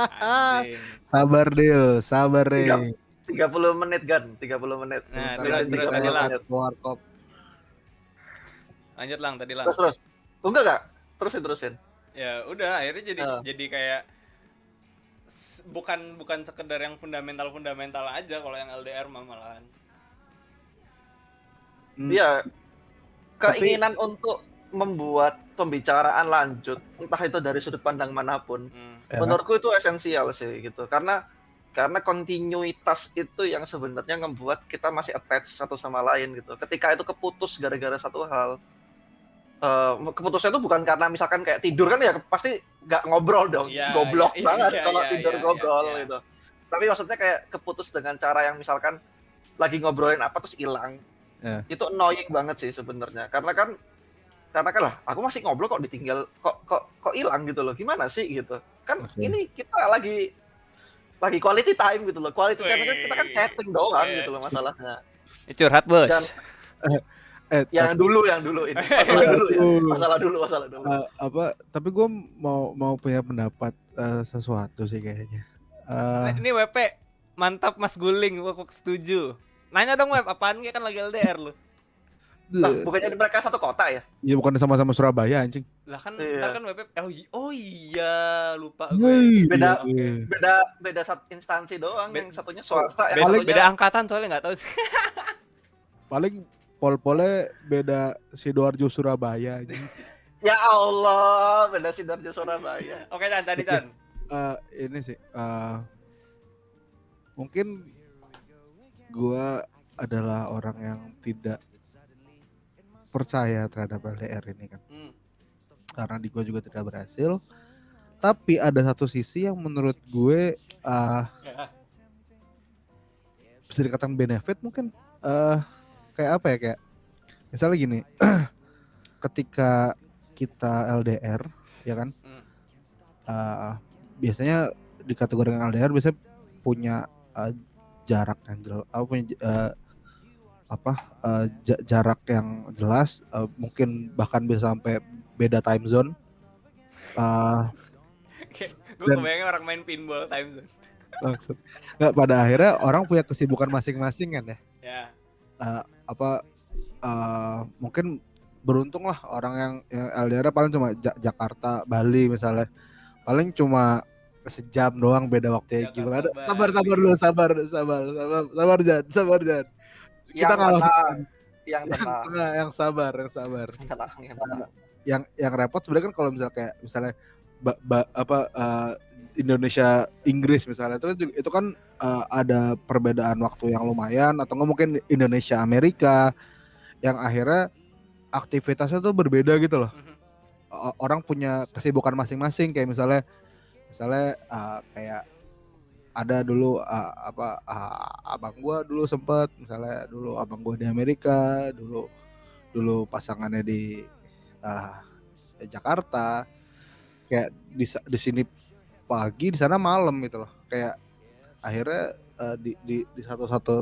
(laughs) Sabar Del, sabar Iya. Re. 30 menit kan 30 menit Nah, terus terus tadi lang. Warkop. Lanjut lang tadi lang. terus terus tunggu gak terusin terusin Ya udah akhirnya jadi Ah. jadi kayak bukan bukan sekedar yang fundamental fundamental aja kalau yang LDR mah malahan. Hmm, Iya. Tapi- Keinginan untuk membuat pembicaraan lanjut, entah itu dari sudut pandang mana pun, Hmm. ya. menurutku itu esensial sih gitu. Karena karena kontinuitas itu yang sebenarnya membuat kita masih attach satu sama lain gitu. Ketika itu keputus gara-gara satu hal, eh keputusnya itu bukan karena misalkan kayak tidur kan ya pasti nggak ngobrol dong, Iya, goblok iya, banget iya, kalau iya, tidur iya, ngobrol iya. gitu. Tapi maksudnya kayak keputus dengan cara yang misalkan lagi ngobrolin apa terus hilang, Ya. itu annoying banget sih sebenarnya. Karena kan karena kan lah aku masih ngobrol kok ditinggal kok kok kok hilang gitu loh gimana sih gitu kan Oke. ini kita lagi lagi quality time gitu loh. Quality time kan kita kan chatting doang Wih. gitu loh masalahnya. Ini curhat, Bos. Dan- (laughs) Eh, yang tapi- dulu yang dulu ini. (laughs) Masalah dulu ya. Masalah dulu masalah dulu. Eh, apa tapi gue mau mau punya pendapat eh, sesuatu sih kayaknya. Eh, Ini WP mantap Mas Guling, aku setuju. Nanya dong Web, apaan? Kan lagi LDR lu? Lah, bukannya mereka satu kota ya ya bukan sama-sama Surabaya anjing Lah kan Iya. ntar kan WP oh, oh iya lupa gue. Wih, Beda- iya. beda beda satu instansi doang Be- yang satunya swasta yang Beda, satunya beda angkatan soalnya nggak tahu sih. (laughs) paling pol-polnya beda sidoarjo Surabaya anjing. ya Allah beda sidoarjo Surabaya Oke Chan, tadi. Chan. Eh, ini sih eh, mungkin gua adalah orang yang tidak percaya terhadap LDR ini kan Hmm. karena di gue juga tidak berhasil tapi ada satu sisi yang menurut gue Ya. bisa dikatakan benefit mungkin eh kayak apa ya kayak misalnya gini (clears throat) ketika kita LDR ya kan Hmm. eh, biasanya di kategori LDR biasanya punya eh, jarak yang jelas apa punya eh, apa ja- jarak yang jelas eh, mungkin bahkan bisa sampai beda time zone eh gue kebayangnya orang main pinball time zone. maksud nggak pada akhirnya orang punya kesibukan masing-masing kan ya Ya. Eh, apa eh, mungkin beruntung lah orang yang, yang LDR paling cuma Ja- Jakarta Bali misalnya paling cuma sejam doang beda waktunya Jakarta, gimana Bali. sabar sabar dulu sabar sabar sabar sabar Jan sabar Jan kita yang kalau tenang. Yang yang, tenang. yang sabar yang sabar. Yang tenang yang tenang. yang yang repot sebenarnya kan kalau misalnya kayak misalnya ba- ba- apa eh, Indonesia Inggris misalnya itu kan juga- itu kan eh, ada perbedaan waktu yang lumayan atau nggak mungkin Indonesia Amerika yang akhirnya aktivitasnya tuh berbeda gitu loh. Mhm. O- orang punya kesibukan masing-masing kayak misalnya misalnya eh, kayak ada dulu eh, apa eh, abang gua dulu sempet misalnya dulu abang gua di Amerika dulu dulu pasangannya di eh, Jakarta kayak di di sini pagi di sana malam gitu loh. Kayak akhirnya eh, di di di satu-satu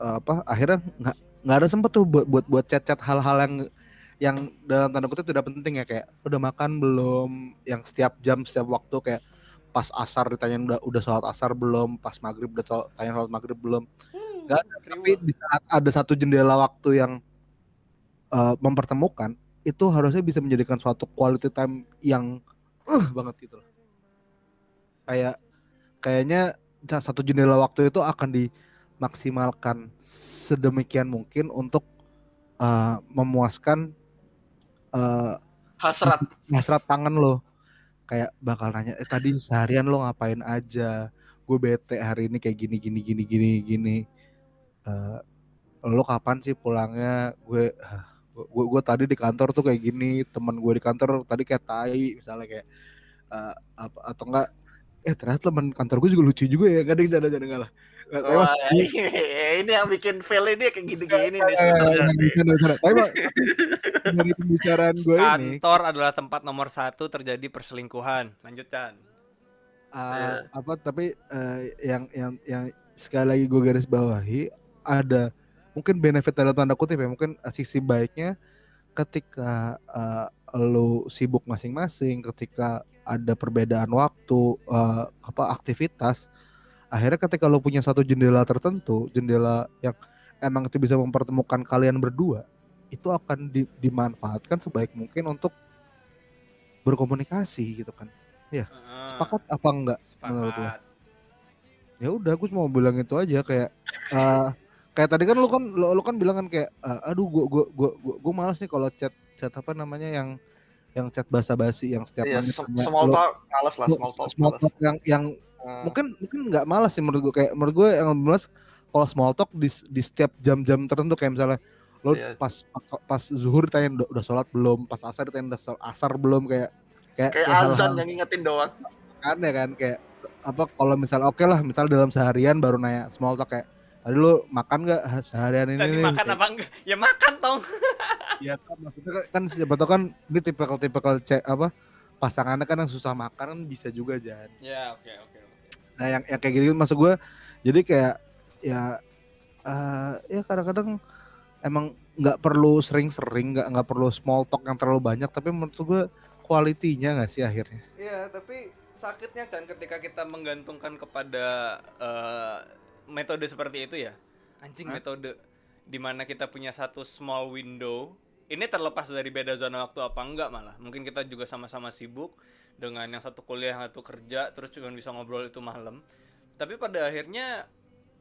eh, apa akhirnya nggak nggak ada sempet tuh buat buat buat chat-chat hal-hal yang yang dalam tanda kutip tidak penting ya. Kayak udah makan belum yang setiap jam setiap waktu kayak pas asar ditanya udah udah sholat asar belum pas maghrib udah shol- tanya sholat maghrib belum. Nggak ada, tapi di saat ada satu jendela waktu yang eh, mempertemukan itu harusnya bisa menjadikan suatu quality time yang uh banget gitu loh. Kayak kayaknya sa- satu jendela waktu itu akan dimaksimalkan sedemikian mungkin untuk eh, memuaskan eh, hasrat. hasrat tangan lo kayak bakal nanya eh tadi seharian lo ngapain aja? Gue bete hari ini kayak gini gini gini gini gini. Eh, lo kapan sih pulangnya? Gue gue gue tadi di kantor tuh kayak gini teman gue di kantor tadi kayak tai misalnya kayak eh, apa atau enggak eh ternyata teman kantor gue juga lucu juga ya kadang ada ada enggak lah Nggak, tapi Wah, maksud- ini yang bikin fail ini kayak gini-gini nih Eh. Tapi (laughs) dari pembicaraan gue ini Kantor adalah tempat nomor satu terjadi perselingkuhan. Lanjut Chan. Uh, apa tapi uh, yang yang yang sekali lagi gue garis bawahi ada mungkin benefit dalam tanda kutip ya mungkin uh, sisi baiknya ketika uh, lu sibuk masing-masing ketika ada perbedaan waktu uh, apa aktivitas akhirnya ketika lo punya satu jendela tertentu jendela yang emang itu bisa mempertemukan kalian berdua itu akan di- dimanfaatkan sebaik mungkin untuk berkomunikasi gitu kan Heeh. sepakat apa enggak menurut lo Sepakat. ya udah cuma mau bilang itu aja kayak eh kayak tadi kan lu kan lu, lu kan bilang kan kayak eh, aduh gua gua gua gua, gua malas nih kalau chat chat apa namanya yang yang chat basa-basi yang setiap Iya, small talk, lah small talk. small talk yang yang Eh, mungkin mungkin nggak malas sih menurut gue kayak menurut gue yang malas kalau small talk di di setiap jam-jam tertentu kayak misalnya lo Iya. pas, pas pas zuhur tanya udah, sholat belum pas asar tanya udah sholat asar belum kayak kayak, kayak kayak azan yang ngingetin doang. aneh kan kayak apa kalau misal oke lah misal dalam seharian baru nanya small talk kayak tadi lu makan nggak seharian ini Tadi nih?" makan Kayak, apa enggak? Ya makan tong. (laughs) Iya kan maksudnya kan- kan siapa tau kan ini tipikal tipikal cek apa pasangannya kan yang susah makan kan bisa juga Jan. Ya, oke oke oke. Nah yang, yang kayak gitu maksud gue jadi kayak ya eh ya kadang-kadang emang nggak perlu sering-sering nggak nggak perlu small talk yang terlalu banyak tapi menurut gue kualitinya nggak sih akhirnya Iya, tapi sakitnya kan ketika kita menggantungkan kepada eh, metode seperti itu ya. Anjing Hah? metode di mana kita punya satu small window. Ini terlepas dari beda zona waktu apa enggak malah. Mungkin kita juga sama-sama sibuk dengan yang satu kuliah, yang satu kerja, terus cuma bisa ngobrol itu malam. Tapi pada akhirnya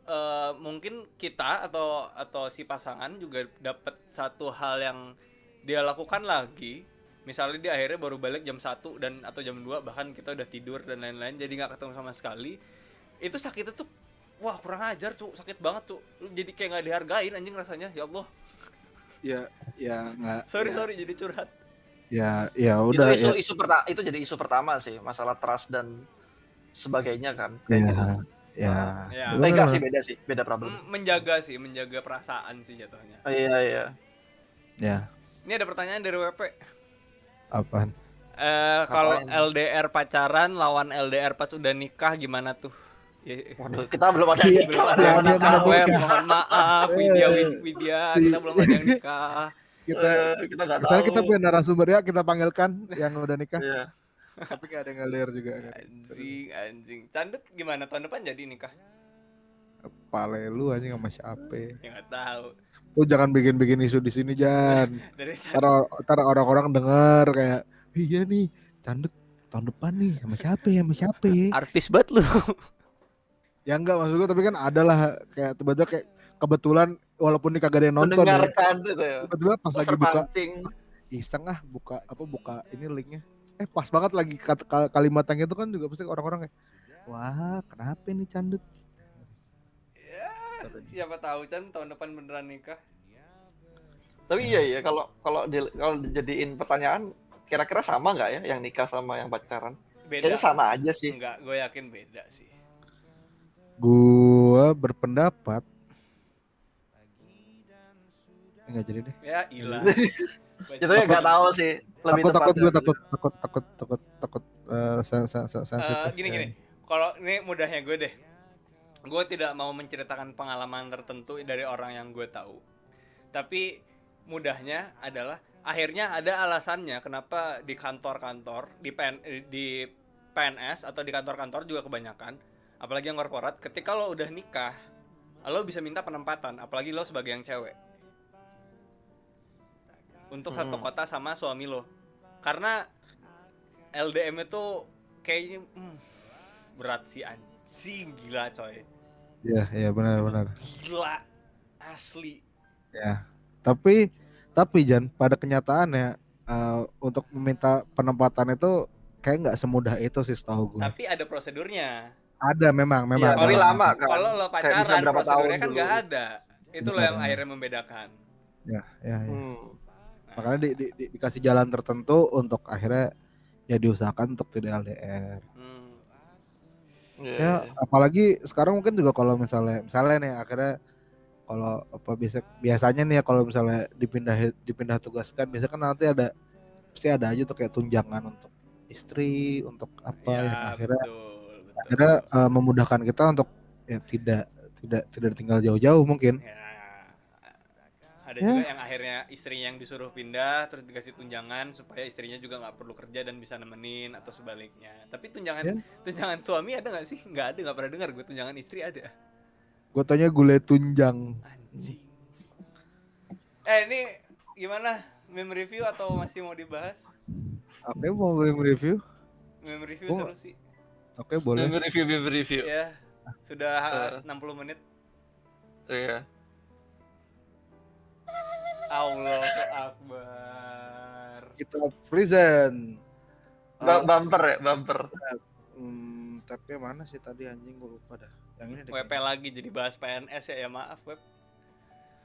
eh, mungkin kita atau atau si pasangan juga dapat satu hal yang dia lakukan lagi. Misalnya dia akhirnya baru balik jam 1 dan atau jam 2 bahkan kita udah tidur dan lain-lain jadi nggak ketemu sama sekali. Itu sakitnya tuh wah kurang ajar tuh sakit banget tuh jadi kayak nggak dihargain anjing rasanya. Ya Allah. Ya ya nggak sorry ya, sorry jadi curhat ya ya itu udah isu ya, isu perta- itu jadi isu pertama sih masalah trust dan sebagainya kan ya kayak gitu. ya Ya. Eh, enggak udah. sih beda sih beda problem. Menjaga sih menjaga perasaan sih jatuhnya Oh, iya iya. ya ini ada pertanyaan dari WP apaan eh kalau? LDR pacaran lawan LDR pas udah nikah gimana tuh ya, Waduh, kita belum ada Iya, yang belum nikah. ada yang belum ada yang nikah. mohon maaf Widya Eh, Wid- Widya si- kita belum ada yang nikah kita Eh, kita nggak tahu. kita punya narasumber ya kita panggilkan yang udah nikah. Iya. tapi gak ada yang LDR juga kan anjing anjing. Candut gimana? Tahun depan jadi nikah pale lu anjing sama siapa? Ya nggak tahu. Lu jangan bikin-bikin isu di sini Jan. (laughs) Ntar, ntar orang-orang denger kayak iya nih candut tahun depan nih sama siapa ya sama siapa ya? Artis banget lu. Ya enggak maksud gue tapi kan ada lah kayak tiba-tiba kayak kebetulan walaupun nih kagak ada yang nonton ya. Mendengarkan gitu ya. tiba-tiba pas lagi buka iseng ah buka apa buka ini linknya. Eh pas banget lagi kat- kal- kalimat yang itu kan juga pasti orang-orang kayak wah kenapa nih candut? Ya siapa tahu kan tahun depan beneran nikah. Tapi iya iya kalau kalau di, kalau dijadiin pertanyaan kira-kira sama nggak ya yang nikah sama yang pacaran? beda. Kayaknya sama aja sih. enggak gue yakin beda sih. Gua berpendapat enggak jadi deh. Ya ilah Itu ya nggak tahu sih. Lebih takut takut gue takut takut takut takut takut eh, sen- sen- sen- Eh, sensitif. gini ya. gini. Kalau ini mudahnya gue deh. Gue tidak mau menceritakan pengalaman tertentu dari orang yang gue tahu. Tapi mudahnya adalah akhirnya ada alasannya kenapa di kantor-kantor di PN, di PNS atau di kantor-kantor juga kebanyakan apalagi yang korporat ketika lo udah nikah lo bisa minta penempatan apalagi lo sebagai yang cewek untuk satu Hmm. kota sama suami lo karena LDM itu kayaknya hmm, berat sih anjing gila coy Iya, iya benar benar. gila asli Ya. Tapi tapi Jan, pada kenyataannya eh, untuk meminta penempatan itu kayak nggak semudah itu sih setahu gue. tapi ada prosedurnya Ada memang memang. Iya, memang. lama kan. kalau lo pacaran prosedurnya kan nggak ada itu Benar, yang benar. akhirnya membedakan Ya, ya, ya. Hmm. Makanya di, di- di- dikasih jalan tertentu untuk akhirnya ya diusahakan untuk tidak LDR. Hmm. Ya, iya. apalagi sekarang mungkin juga kalau misalnya misalnya nih akhirnya kalau apa biasa biasanya nih ya kalau misalnya dipindah dipindah tugaskan biasanya kan nanti ada pasti ada aja tuh kayak tunjangan untuk istri untuk apa ya, yang akhirnya betul, betul. akhirnya eh, memudahkan kita untuk ya tidak tidak tidak tinggal jauh-jauh mungkin ya ada Ya. juga yang akhirnya istrinya yang disuruh pindah terus dikasih tunjangan supaya istrinya juga nggak perlu kerja dan bisa nemenin atau sebaliknya tapi tunjangan Ya. tunjangan suami ada nggak sih nggak ada nggak pernah dengar gue tunjangan istri ada Gue tanya gule tunjang. anjing eh ini gimana meme review atau masih mau dibahas Oke, mau review? meme review Oh. seru sih Oke, boleh. Meme review, meme review. ya sudah Eh. 60 menit Iya. Allah Akbar Kita present. Ba- Ah, bumper ya, bumper. hmm, tapi mana sih tadi anjing gue lupa dah. Yang ini deh. WP kayaknya. lagi jadi bahas PNS ya ya maaf web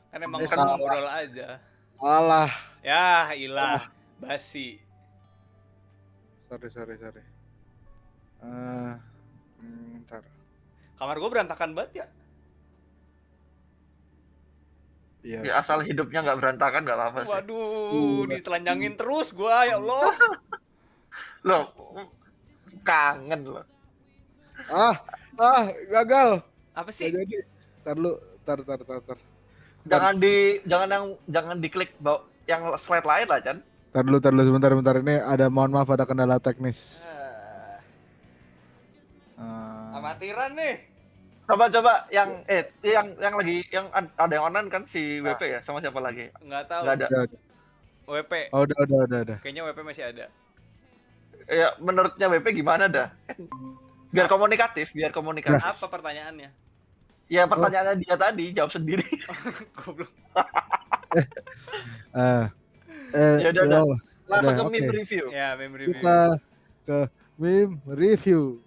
kan emang Eh, kan ngobrol aja Salah. ya ilah basi Sorry, sorry, sorry. Eh, hmm, ntar. kamar gue berantakan banget ya Iya. Ya, asal hidupnya nggak berantakan nggak apa-apa sih. waduh ditelanjangin terus gua ya Allah (laughs) Loh, kangen loh. Ah, ah, gagal. apa Gak sih jadi. Ntar lu, ntar, ntar, ntar, ntar. Jangan di jangan yang jangan diklik yang slide lain lah, Chan. Ntar dulu, ntar dulu sebentar, sebentar. Ini ada mohon maaf ada kendala teknis. Ah, Eh, amatiran nih Coba coba yang eh yang yang lagi yang ad- ada yang online kan si WP ya sama siapa lagi? nggak tahu Nggak ada. udah, udah. WP Oh, udah, udah, udah, udah. kayaknya WP masih ada Ya menurutnya WP gimana dah? Biar komunikatif, biar komunikatif. apa pertanyaannya Ya pertanyaannya dia tadi jawab sendiri. (laughs) goblok (laughs) Eh, eh, Ya udah, udah. yo, Langsung Udah, ke meme oke. review. ya meme review kita ke meme review.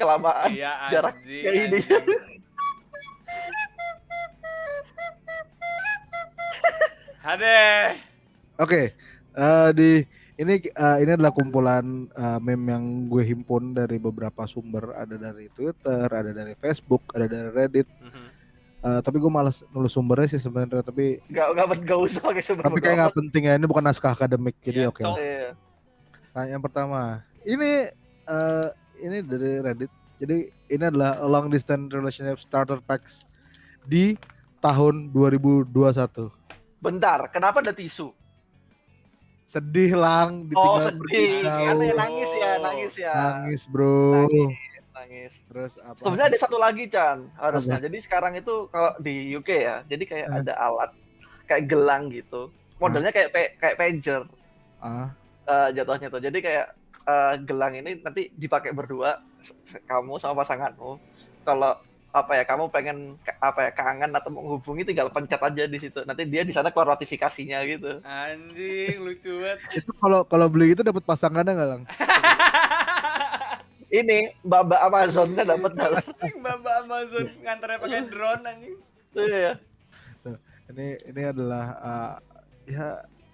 Kelamaan. iya jarak anjing, kayak ini. anjing. Hadeh Oke, eh, di ini eh, ini adalah kumpulan eh, meme yang gue himpun dari beberapa sumber, ada dari Twitter, ada dari Facebook, ada dari Reddit. Mhm. Eh, tapi gue malas nulis sumbernya sih sebenarnya, tapi Gak gak gak usah pakai sumber tapi kayak nggak penting ya. Ini bukan naskah akademik, jadi Iya, oke. so- lah. Iya. Nah, yang pertama, ini eh, ini dari Reddit. Jadi ini adalah long distance relationship starter packs di tahun 2021. Bentar, kenapa ada tisu? Sedih lang, Oh ditinggal pergi sedih, jauh. kan ya, nangis ya, nangis ya, Nangis, bro. nangis. Terus apa? Sebenarnya ada satu lagi Chan harusnya. Apa? Jadi sekarang itu kalau di UK ya, jadi kayak Hmm. ada alat kayak gelang gitu. Modelnya kayak pe- kayak pager Ah, eh, jatuhnya tuh. Jadi kayak eh, gelang ini nanti dipakai berdua kamu sama pasanganmu. Kalau apa ya kamu pengen apa ya kangen atau menghubungi tinggal pencet aja di situ. Nanti dia di sana keluar notifikasinya gitu. anjing lucu banget (laughs) itu kalau kalau beli itu dapat pasangannya nggak lang? (laughs) Ini mbak-mbak Amazonnya dapat dalam. anjing mbak Amazon nganternya pakai drone anjing Iya. Ini ini adalah eh, ya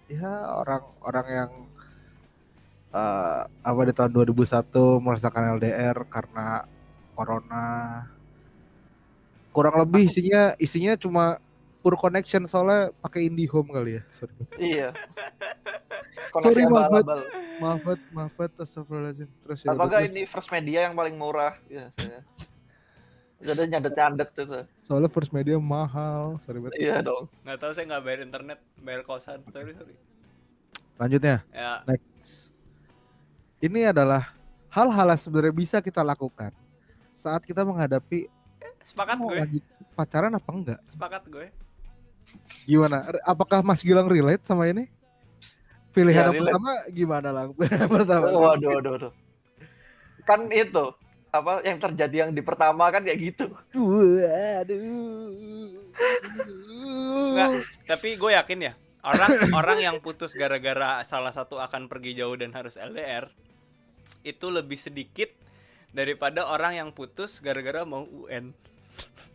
ya orang orang yang eh, apa di tahun 2001 merasakan LDR karena corona. Kurang lebih isinya isinya cuma pure connection soalnya pakai IndiHome kali ya. Sorry. Iya. (laughs) Sorry, maaf. Maaf banget, maaf banget, astagfirullahaladzim. Terus ya Atau udah, enggak terus. ini first media yang paling murah ya. ya. Jadi nyandet-nyandet tuh. soalnya first media mahal, sorry banget. Iya dong. nggak tahu saya nggak bayar internet bayar kosan sorry sorry Lanjutnya, ya next. Ini adalah hal-hal yang sebenarnya bisa kita lakukan saat kita menghadapi sepakat mau gue lanjut pacaran apa enggak. sepakat gue Gimana? Apakah Mas Gilang relate sama ini? Pilihan Ya, yang pertama gimana lang? (laughs) Pertama. Waduh, waduh, waduh. Kan itu apa yang terjadi yang di pertama kan kayak gitu. Waduh. Nggak, tapi gue yakin ya orang orang yang putus gara-gara salah satu akan pergi jauh dan harus LDR itu lebih sedikit daripada orang yang putus gara-gara mau UN.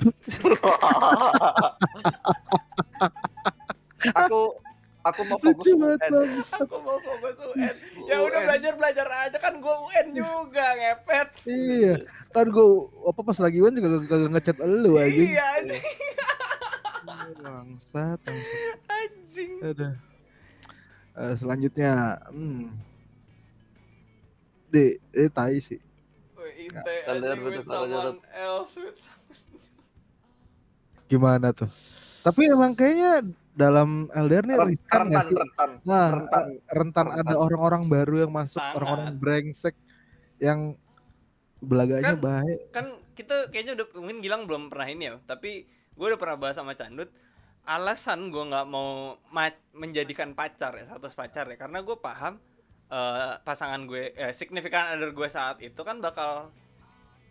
(laughs) aku aku mau fokus UN. Aku mau fokus UN. Ya udah UN. belajar belajar aja kan gue UN juga ngepet. Iya, kan gue apa pas lagi Wan juga gak ngechat elu aja. Iya anjing. Bangsat. Anjing. Ada. Eh, selanjutnya, hmm. D, eh tai sih. With teler, someone else with Gimana tuh? Tapi emang kayaknya dalam LDR nih Ren- riskan nggak rentan sih? rentan Nah, rentan. eh, rentan ada Rentan. orang-orang baru yang masuk, orang-orang brengsek yang belaganya Kan- baik. kan kita kayaknya udah mungkin Gilang belum pernah ini ya tapi gue udah pernah bahas sama Candut alasan gue nggak mau ma- menjadikan pacar ya status pacar ya karena gue paham eh, pasangan gue eh, significant other gue saat itu kan bakal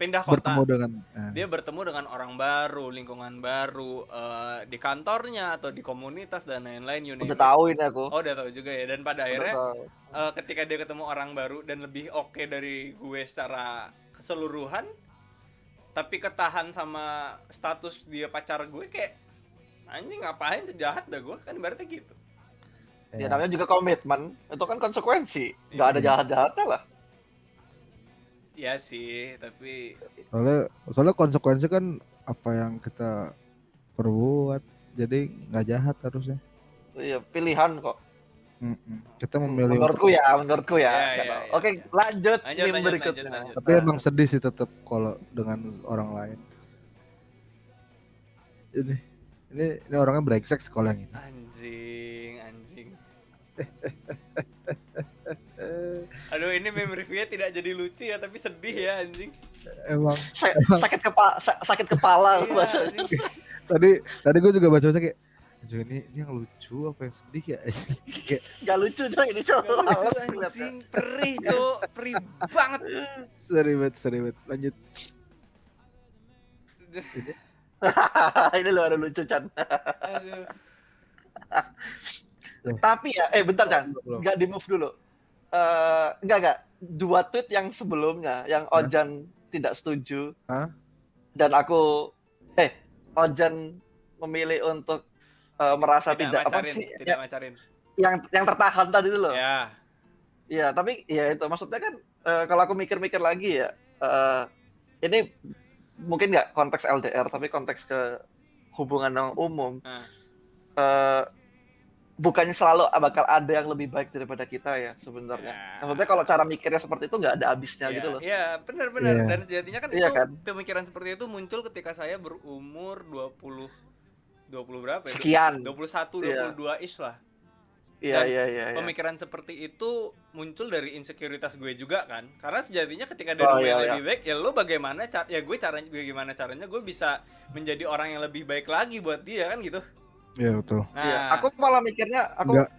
pindah kota. Bertemu dengan eh, dia bertemu dengan orang baru lingkungan baru eh, di kantornya atau di komunitas dan lain-lain udah it. tahu ini aku. Oh udah tahu juga ya. Dan pada Udah akhirnya tahu. eh, ketika dia ketemu orang baru dan lebih oke dari gue secara keseluruhan tapi ketahan sama status dia pacar gue kayak anjing ngapain tuh jahat dah gue? Kan berarti gitu ya ya. namanya juga komitmen itu kan konsekuensi nggak ada Iya. jahat jahatnya lah ya sih tapi Soalnya, soalnya konsekuensi kan apa yang kita perbuat, jadi nggak jahat harusnya. iya pilihan kok Mm-mm. Kita memilih. menurutku ya menurutku ya, Ya, Nggak ya, tahu. ya, oke ya. lanjut lanjut, berikutnya lanjut, lanjut. Tapi emang sedih sih tetap kalau dengan orang lain. Ini, ini, ini orangnya brengsek sekolah yang ini. (laughs) aduh ini meme reviewnya tidak jadi lucu ya tapi sedih ya anjing. Emang Sa- sakit kepala sakit kepala Iya, (laughs) tadi tadi gue juga baca baca kayak "Anjing, ini ini yang lucu apa yang sedih ya? (laughs) Kayak nggak lucu coy ini coy Gak lucu, anjing. perih cok. Perih banget. Seribet seribet lanjut. Ini? Lu ada lucu Chan. Aduh tapi ya eh bentar Belum. nggak di move dulu. Eh enggak enggak dua tweet yang sebelumnya yang? Ojan tidak setuju. Hah? dan aku eh Ojan memilih untuk eh, merasa tidak, apa macarin sih tidak ya, macarin yang yang tertahan tadi itu loh. Ya Iya, tapi ya itu. Maksudnya kan eh, kalau aku mikir-mikir lagi ya, eh, ini mungkin nggak konteks LDR, tapi konteks ke hubungan yang umum. Eh, bukannya selalu bakal ada yang lebih baik daripada kita ya sebenarnya. Ya. Maksudnya kalau cara mikirnya seperti itu nggak ada habisnya Iya, gitu loh. Iya, benar-benar. Iya. Dan sejatinya kan Iya itu kan? pemikiran seperti itu muncul ketika saya berumur 20 20 berapa ya? Sekian. 21, Iya. 22 ish lah. Iya iya iya. iya. Pemikiran seperti itu muncul dari insekuritas gue juga kan. Karena sejatinya ketika dari Oh, gue iya, lebih baik, ya lo bagaimana ya gue caranya gue gimana caranya gue bisa menjadi orang yang lebih baik lagi buat dia kan gitu. Iya betul. Nah, Iya, Aku malah mikirnya aku. Nggak.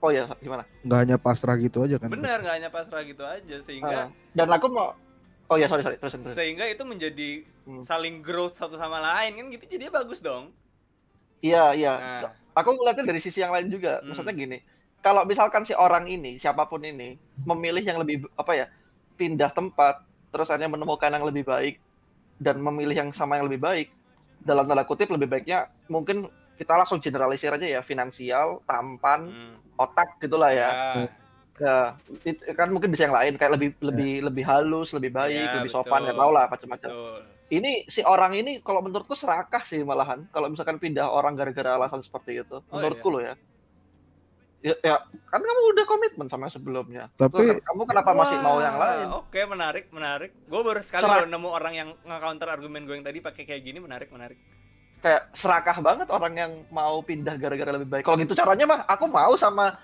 Oh ya gimana? Nggak hanya pasrah gitu aja kan. benar nggak hanya pasrah gitu aja sehingga Ah, dan aku mau. Oh ya sorry sorry terusin terusin. sehingga itu menjadi Hmm. saling growth satu sama lain kan gitu jadi bagus dong. Iya iya. Nah, aku ngeliatnya dari sisi yang lain juga. Hmm. Maksudnya gini, kalau misalkan si orang ini, siapa pun ini, memilih yang lebih apa ya, pindah tempat, terus akhirnya menemukan yang lebih baik dan memilih yang sama yang lebih baik, dalam tanda kutip lebih baiknya mungkin kita langsung generalisir aja ya, finansial, tampan, hmm, otak gitulah ya. ya. Ya, it- kan mungkin bisa yang lain kayak lebih lebih lebih halus, lebih baik, Ya, lebih sopan, nggak tahu lah macam-macam. Ini si orang ini kalau menurutku serakah sih malahan kalau misalkan pindah orang gara-gara alasan seperti itu. Oh, menurutku loh ya. Ya, ya, kan kamu udah komitmen sama sebelumnya. Tapi- Tuh, kamu kenapa masih mau yang Wah, lain? Oke, menarik, menarik. Gue baru sekali Serak- loh nemu orang yang nge-counter argumen gue yang tadi pakai kayak gini, menarik, menarik. Kayak serakah banget orang yang mau pindah gara-gara lebih baik. Kalau gitu caranya mah aku mau sama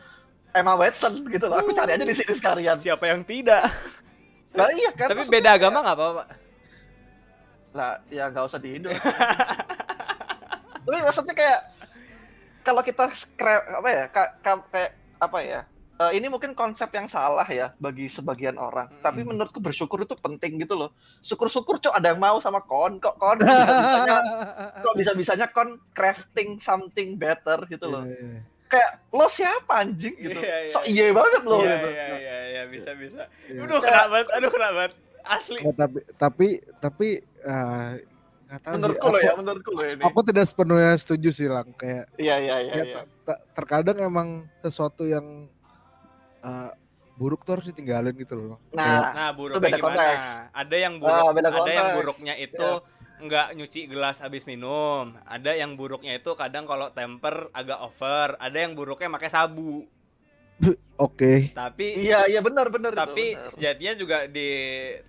Emma Watson gitu loh. Aku cari aja di sini sekalian. Siapa yang tidak? Nah, iya kan. Tapi maksudnya beda agama nggak apa-apa. Lah, ya nggak usah di Indo. (laughs) Tapi maksudnya kayak kalau kita apa ya? ka- ka- kayak apa ya? eh, ini mungkin konsep yang salah ya bagi sebagian orang. Mm. Tapi menurutku bersyukur itu penting gitu loh. Syukur-syukur cok ada yang mau sama kon kok kon (laughs) bisa-bisanya kok bisa-bisanya kon crafting something better gitu loh. Iya, iya. Kayak lo siapa anjing gitu. Iya, iya. So iye banget lo Iya, gitu. iya, iya, iya, bisa, bisa. Iya. Aduh, kena banget, aduh, kena banget. Asli. Nggak, tapi tapi tapi eh, nggak tahu sih. Menurutku lo Aku- ya, menurutku lo ini. Aku tidak sepenuhnya setuju sih lang kayak Iya iya iya ya, iya. ta- terkadang emang sesuatu yang eh, buruk tuh harus ditinggalin gitu loh. Nah, Nah, buruknya beda gimana? konteks. Ada yang buruk, Ah, beda ada yang konteks. buruknya itu nggak nyuci gelas habis minum. Ada yang buruknya itu kadang kalau temper agak over. Ada yang buruknya pakai sabu. (laughs) Oke. Tapi Iya iya benar benar itu, tapi benar. sejatinya juga di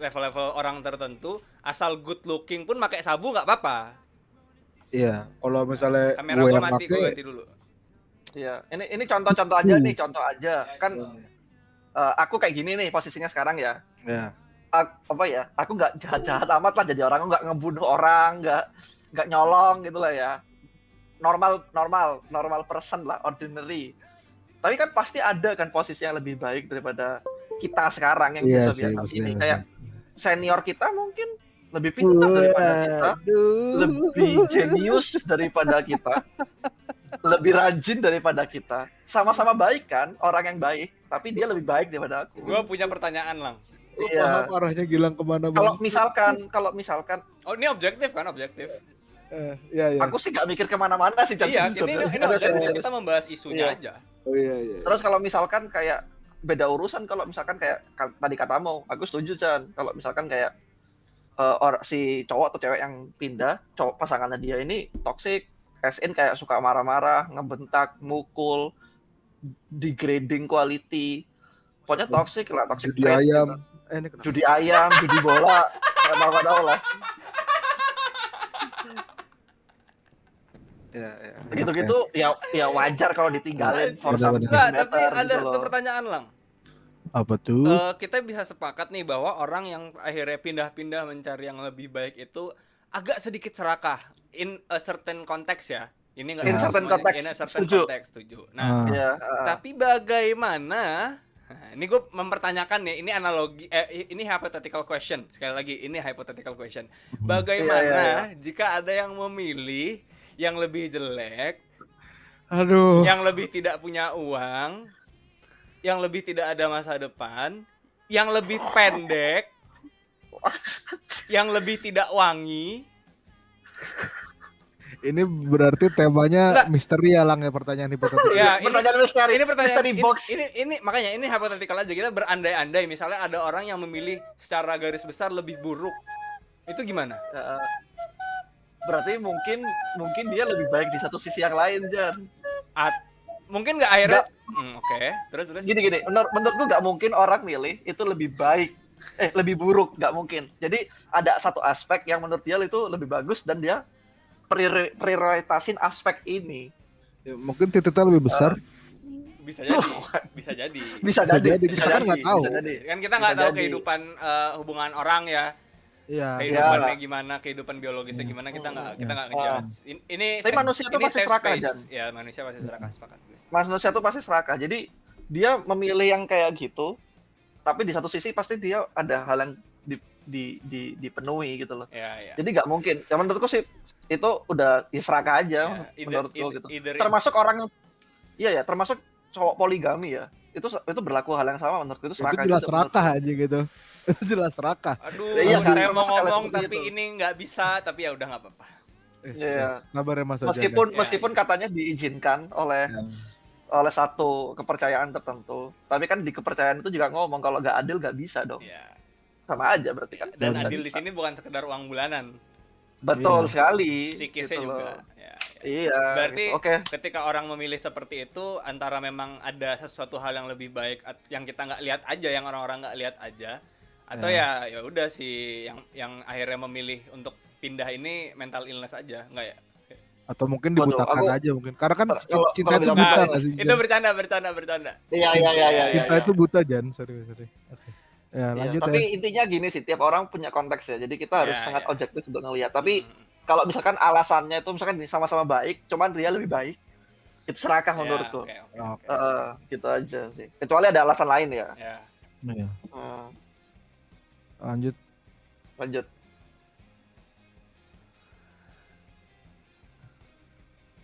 level-level orang tertentu asal good looking pun pakai sabu nggak apa-apa. Iya, kalau misalnya Kamera gue yang mati, gua pakai ganti dulu. Iya, ini ini contoh-contoh aja Hmm. nih, contoh aja. Kan eh, aku kayak gini nih posisinya sekarang ya. ya. Ak- apa ya? Aku nggak jahat-jahat amat lah jadi orang, nggak ngebunuh orang, nggak nggak nyolong gitu lah ya. Normal, normal, normal person lah, ordinary. Tapi kan pasti ada kan posisi yang lebih baik daripada kita sekarang yang biasa sih, biasa maksudnya. ini. Kayak senior kita mungkin lebih pintar daripada kita, lebih jenius daripada kita, lebih rajin daripada kita. Sama-sama baik kan, orang yang baik, tapi dia lebih baik daripada aku. Gua punya pertanyaan lang. Lu Iya. paham arahnya Gilang ke mana Kalau misalkan, kalau misalkan, Oh, ini objektif kan, objektif. Eh, iya, iya. aku sih nggak mikir ke mana-mana sih. Iya, ini, ini Serius, objektif. Kita membahas isunya Iya. aja. Oh iya, iya. Terus kalau misalkan kayak beda urusan, kalau misalkan kayak ka- tadi katamu, aku setuju Chan. Kalau misalkan kayak eh, or, si cowok atau cewek yang pindah, cowok pasangannya dia ini toxic, as in kayak suka marah-marah, ngebentak, mukul, degrading quality. Pokoknya toxic lah, toxic Judi trait ayam. gitu. Eh? Judi ayam, judi bola, nggak nggak tahu lah. Iya, iya. Gitu-gitu ya ya wajar kalau ditinggalin for some. Enggak, tapi ada gitu satu pertanyaan lang. Apa tuh? Eh, kita bisa sepakat nih bahwa orang yang akhirnya pindah-pindah mencari yang lebih baik itu agak sedikit serakah in a certain context ya. Ini enggak In certain context, In a certain setuju. context, setuju. Ah. Nah, Ya, uh, tapi bagaimana Nah, ini gue mempertanyakan nih, ini analogi, eh, ini hypothetical question. Sekali lagi, ini hypothetical question. Bagaimana Iya, iya, jika ada yang memilih yang lebih jelek, Aduh. yang lebih tidak punya uang, yang lebih tidak ada masa depan, yang lebih pendek, yang lebih tidak wangi. Ini berarti temanya misteri ya lang ya pertanyaan hipotetis. Ya, ini pertanyaan misteri, ini pertanyaan misteri ini, box. ini ini makanya ini hypothetical aja kita berandai-andai misalnya ada orang yang memilih secara garis besar lebih buruk. Itu gimana? Ya, berarti mungkin mungkin dia lebih baik di satu sisi yang lain Jan. At, mungkin nggak akhirnya Hmm, oke. Terus terus Gini gini, menur menurutku nggak mungkin orang milih itu lebih baik, eh lebih buruk nggak mungkin. Jadi ada satu aspek yang menurut dia itu lebih bagus dan dia priori- prioritasin aspek ini. Ya, mungkin titiknya lebih besar. (laughs) bisa jadi, bisa jadi. Bisa, Bisa jadi, jadi, bisa kita kan jadi, nggak tahu. bisa jadi. Kan kita nggak tahu jadi. kehidupan eh, hubungan orang ya, Iya. kehidupannya gimana, kehidupan biologisnya gimana kita nggak kita nggak Ah. ngejudge. In- Ini Tapi manusia tuh ini pasti serakah. Jan. Ya manusia pasti serakah sepakat gue. Manusia tuh pasti serakah. Jadi dia memilih yang kayak gitu, tapi di satu sisi pasti dia ada hal yang di, di, di, dipenuhi gitu loh. Ya ya. Jadi nggak mungkin. Ya menurutku sih itu udah ya serakah aja Ya, either- menurutku either- gitu. either- Termasuk orang yang iya ya, termasuk cowok poligami ya. Itu itu berlaku hal yang sama menurutku itu Itu serakah jelas juga serakah aja gitu. Itu (laughs) jelas serakah. Aduh, Ya, iya kan, saya mau ngomong tapi itu. ini nggak bisa, tapi ya udah nggak apa-apa. Eh, Iya. ya, Sabar ya Mas Meskipun Ya, meskipun ya. katanya diizinkan oleh ya. oleh satu kepercayaan tertentu, tapi kan di kepercayaan itu juga ngomong kalau nggak adil nggak bisa dong. Ya. Sama aja berarti kan. Dan adil di bisa. sini bukan sekedar uang bulanan, Betul Iya. sekali. psikisnya gitu juga. loh. Ya, ya. Iya. Berarti gitu. oke. ketika orang memilih seperti itu antara memang ada sesuatu hal yang lebih baik yang kita nggak lihat aja yang orang-orang nggak lihat aja atau ya ya udah sih yang yang akhirnya memilih untuk pindah ini mental illness aja nggak ya Atau mungkin Waduh, dibutakan aku- aja mungkin. Karena kan Kalau- kalau cinta itu bilang buta nggak sih? itu bercanda bercanda bercanda Iya iya iya iya. Cinta iya. itu buta Jan, sorry sorry. Oke. Ya, Iya, lanjut tapi ya. intinya gini sih, tiap orang punya konteks ya. Jadi kita harus Iya, sangat iya. objektif untuk ngelihat. Tapi Hmm. kalau misalkan alasannya itu misalkan sama-sama baik, cuman dia lebih baik, itu serakah Ya, menurutku. oke, oke. Oke. Eh, gitu aja sih. Kecuali ada alasan lain ya. Ya. Iya. Hmm, Lanjut. lanjut.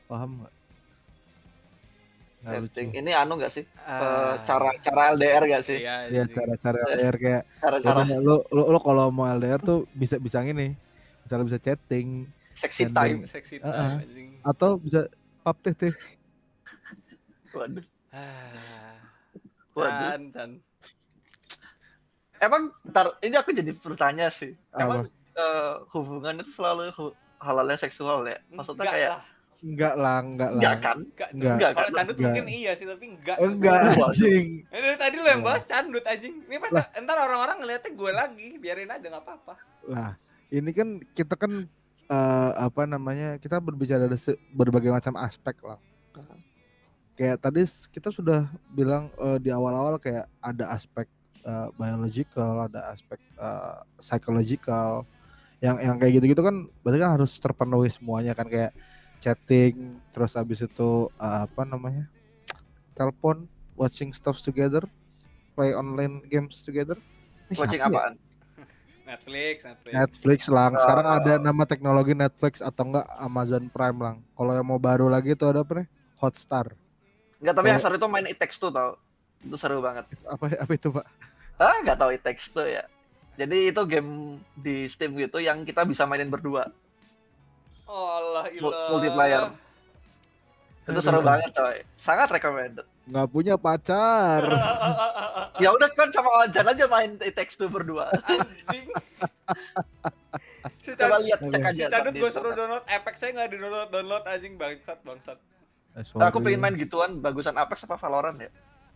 Paham nggak? Lucu. Setting. Ini anu nggak sih? Eh, Ah, cara cara LDR gak sih? iya, Ya sih. (laughs) cara-cara Iya. LDR kayak Cara-cara Makanya lu lu, lu kalau mau LDR tuh bisa bisa gini. Misalnya bisa chatting sexy time. time, anjing. atau bisa pap teh teh. Waduh. Ah. Waduh. Emang ntar ini aku jadi bertanya sih. Apa? Emang eh, hubungan itu selalu hu- hal-hal yang seksual ya? Maksudnya Enggak kayak lah. Enggak lah, enggak lah. enggak kan? Enggak, Enggak. enggak. Kalau Enggak. candut Enggak. mungkin iya sih, tapi enggak. Enggak Waduh. (laughs) anjing. Eh, dari tadi lo yang Iya. bahas candut anjing. Ini pas ntar orang-orang ngeliatnya gue lagi, biarin aja nggak apa-apa. Lah, ini kan kita kan eh, apa namanya kita berbicara dari berbagai macam aspek lah kayak tadi kita sudah bilang eh, di awal-awal kayak ada aspek eh, biological ada aspek eh, psychological yang yang kayak gitu-gitu kan berarti kan harus terpenuhi semuanya kan kayak chatting terus habis itu eh, apa namanya telepon watching stuff together play online games together Ini Watching siapa ya? apaan? (laughs) Netflix, Netflix. Netflix lang. Sekarang Ah. ada nama teknologi Netflix atau enggak Amazon Prime lang. Kalau yang mau baru lagi itu ada apa nih? Hotstar. Enggak, tapi yang Oh. seru itu main It Takes Two tau. Itu seru banget. Apa apa itu, Pak? Ah, nggak tahu It Takes Two ya. Jadi itu game di Steam gitu yang kita bisa mainin berdua. Oh Allah ilah. multiplayer. Itu seru banget coy. Sangat recommended. Nggak punya pacar. (laughs) Ya udah kan sama Ojan aja main It Takes Two berdua. Anjing. si Coba Cadut, lihat cek aja. si Cadut gue suruh internet. download Apex saya nggak di download download anjing bangsat bangsat. Eh, Nah, aku pengen main gituan bagusan Apex apa Valorant ya?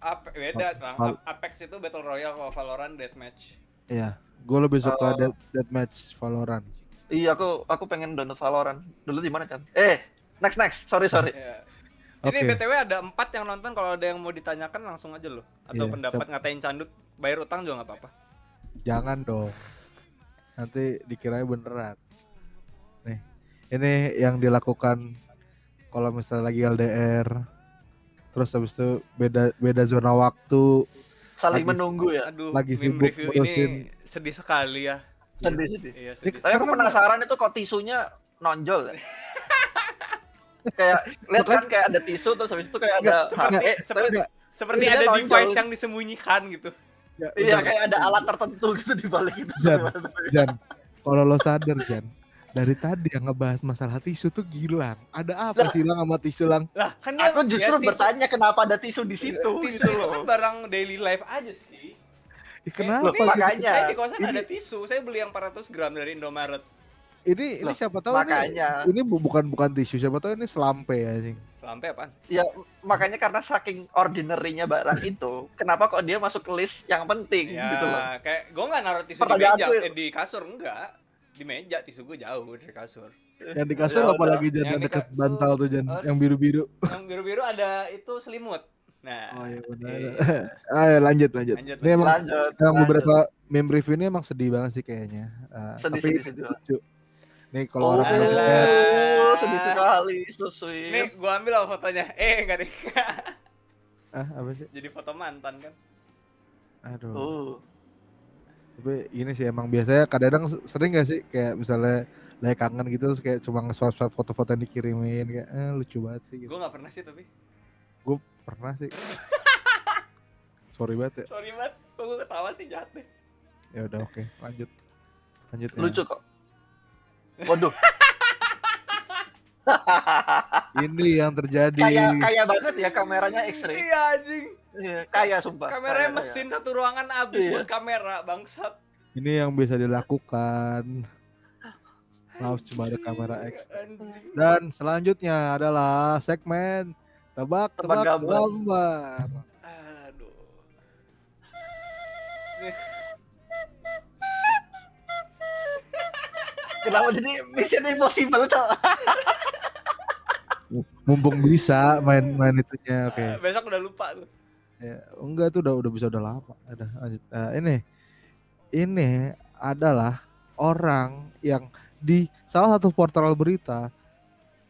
Ape, beda lah. Val- Apex itu battle royale kalau Valorant deathmatch. Iya. Gue lebih suka Oh. death, deathmatch Valorant. Iya, aku aku pengen download Valorant. Dulu di mana kan? Eh, next next. Sorry sorry. Iya. Ini Oke. BTW ada empat yang nonton kalau ada yang mau ditanyakan langsung aja loh. Atau Iya, pendapat siap. ngatain candut bayar utang juga nggak apa-apa. Jangan dong. Nanti dikiranya beneran. Nih, ini yang dilakukan kalau misalnya lagi LDR. Terus habis itu beda beda zona waktu, Saling Lagi- menunggu ya. Aduh, Lagi meme sibuk review ini sedih sekali ya. Sedih sedih. Iya, Ini sedih. Tapi aku penasaran itu kok tisunya nonjol ya. (laughs) kayak lihat kan kayak ada tisu terus habis itu kayak ada HP. seperti- Enggak, Seperti Isinya ada nonjol. device yang disembunyikan gitu. ya, Iya kayak ada alat tertentu gitu di balik itu. Jan, Jan, kalau lo sadar Jan, dari tadi yang ngebahas masalah tisu tuh Gilang. Ada apa Lah. sih Lang sama tisu Lang? Lah, kan dia Aku justru ya, tisu- bertanya kenapa ada tisu di situ Tisu gitu itu loh. kan barang daily life aja sih. Ya, kenapa? Loh, gitu? makanya. Saya di kosan Ini- ada tisu. Saya beli yang 400 gram dari Indomaret. Ini ini Loh, siapa tahu makanya. ini ini bu- bukan bukan tisu, siapa tahu ini selampe anjing. Sampai apaan? Ya makanya karena saking ordinary-nya barang itu, kenapa kok dia masuk ke list yang penting Ya, gitu loh. kayak gue nggak naruh tisu di Pertanyaan meja, gue- eh, di kasur enggak. Di meja tisu gue jauh dari kasur. Yang di kasur Ya apalagi Jan Yang yang di dekat kasur, bantal tuh Jan, terus- yang biru-biru. Yang biru-biru ada itu selimut. Nah, Oh iya benar. Iya. (laughs) Ayo lanjut lanjut. Lanjut, Ini emang Lanjut. yang beberapa meme review ini emang sedih banget sih kayaknya. Eh, Sedih, tapi sedih, sedih. lucu. Nih kalau Oh, orang Alah. LDR, sedih sekali, sweet. Nih, gua ambil lah fotonya. Eh, enggak deh. (laughs) ah apa sih? Jadi foto mantan kan. Aduh. Oh. Tapi ini sih emang biasanya kadang-kadang sering gak sih kayak misalnya lagi kangen gitu terus kayak cuma nge-swipe foto-foto yang dikirimin kayak eh, lucu banget sih gitu. Gua nggak pernah sih tapi. Gue pernah sih. (laughs) Sorry banget ya. Sorry banget. Kok gua ketawa sih jahat deh. Ya udah oke, lanjut. Lanjut ya. Lucu kok. Waduh, (laughs) Ini yang terjadi. kayak kayak banget ya kameranya X-ray. Iya anjing. Iya, kayak sumpah. Kameranya Kayak- mesin satu ruangan habis Iya. buat kamera, bangsat. Ini yang bisa dilakukan. Maaf cuma ada kamera X. Dan selanjutnya adalah segmen tebak Tebak tebak gambar. gambar. Aduh. (laughs) Kenapa jadi Mission Impossible, Cok? Mumpung bisa main main itunya, oke. ah, besok udah lupa tuh. Ya, enggak tuh udah udah bisa udah lama. Ada lanjut. Eh, ini ini adalah orang yang di salah satu portal berita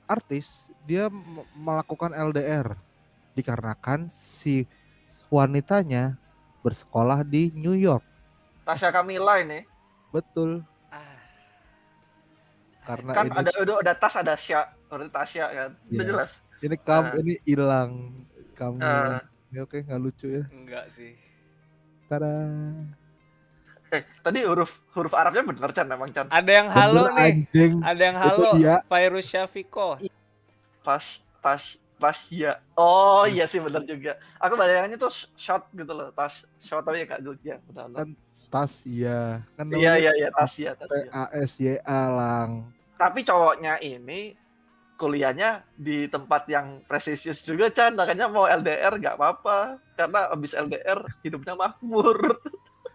artis dia melakukan LDR dikarenakan si wanitanya bersekolah di New York. Tasya Kamila ini. Betul. Ah. Karena Kan ini ada udah ada tas ada Sya, berarti Tasya kan. Udah Iya. jelas. ini kam Ah. ini hilang kamu. Ah. Ya, oke nggak lucu ya. Enggak sih. Tada. Eh, tadi huruf huruf Arabnya bener Chan emang Chan. Ada yang halo Bener, nih. Anjing. Ada yang halo. Virus Syafiko. Pas pas pas ya. Oh iya sih bener juga. Aku bayangannya tuh shot gitu loh, tas shot tapi ya Kak ya. Benar. benar. Kan Tas iya. Kan Iya iya iya Tasya T Tasya. A S Y A lang. Tapi cowoknya ini kuliahnya di tempat yang prestisius juga Chan makanya mau LDR nggak apa-apa karena abis LDR hidupnya makmur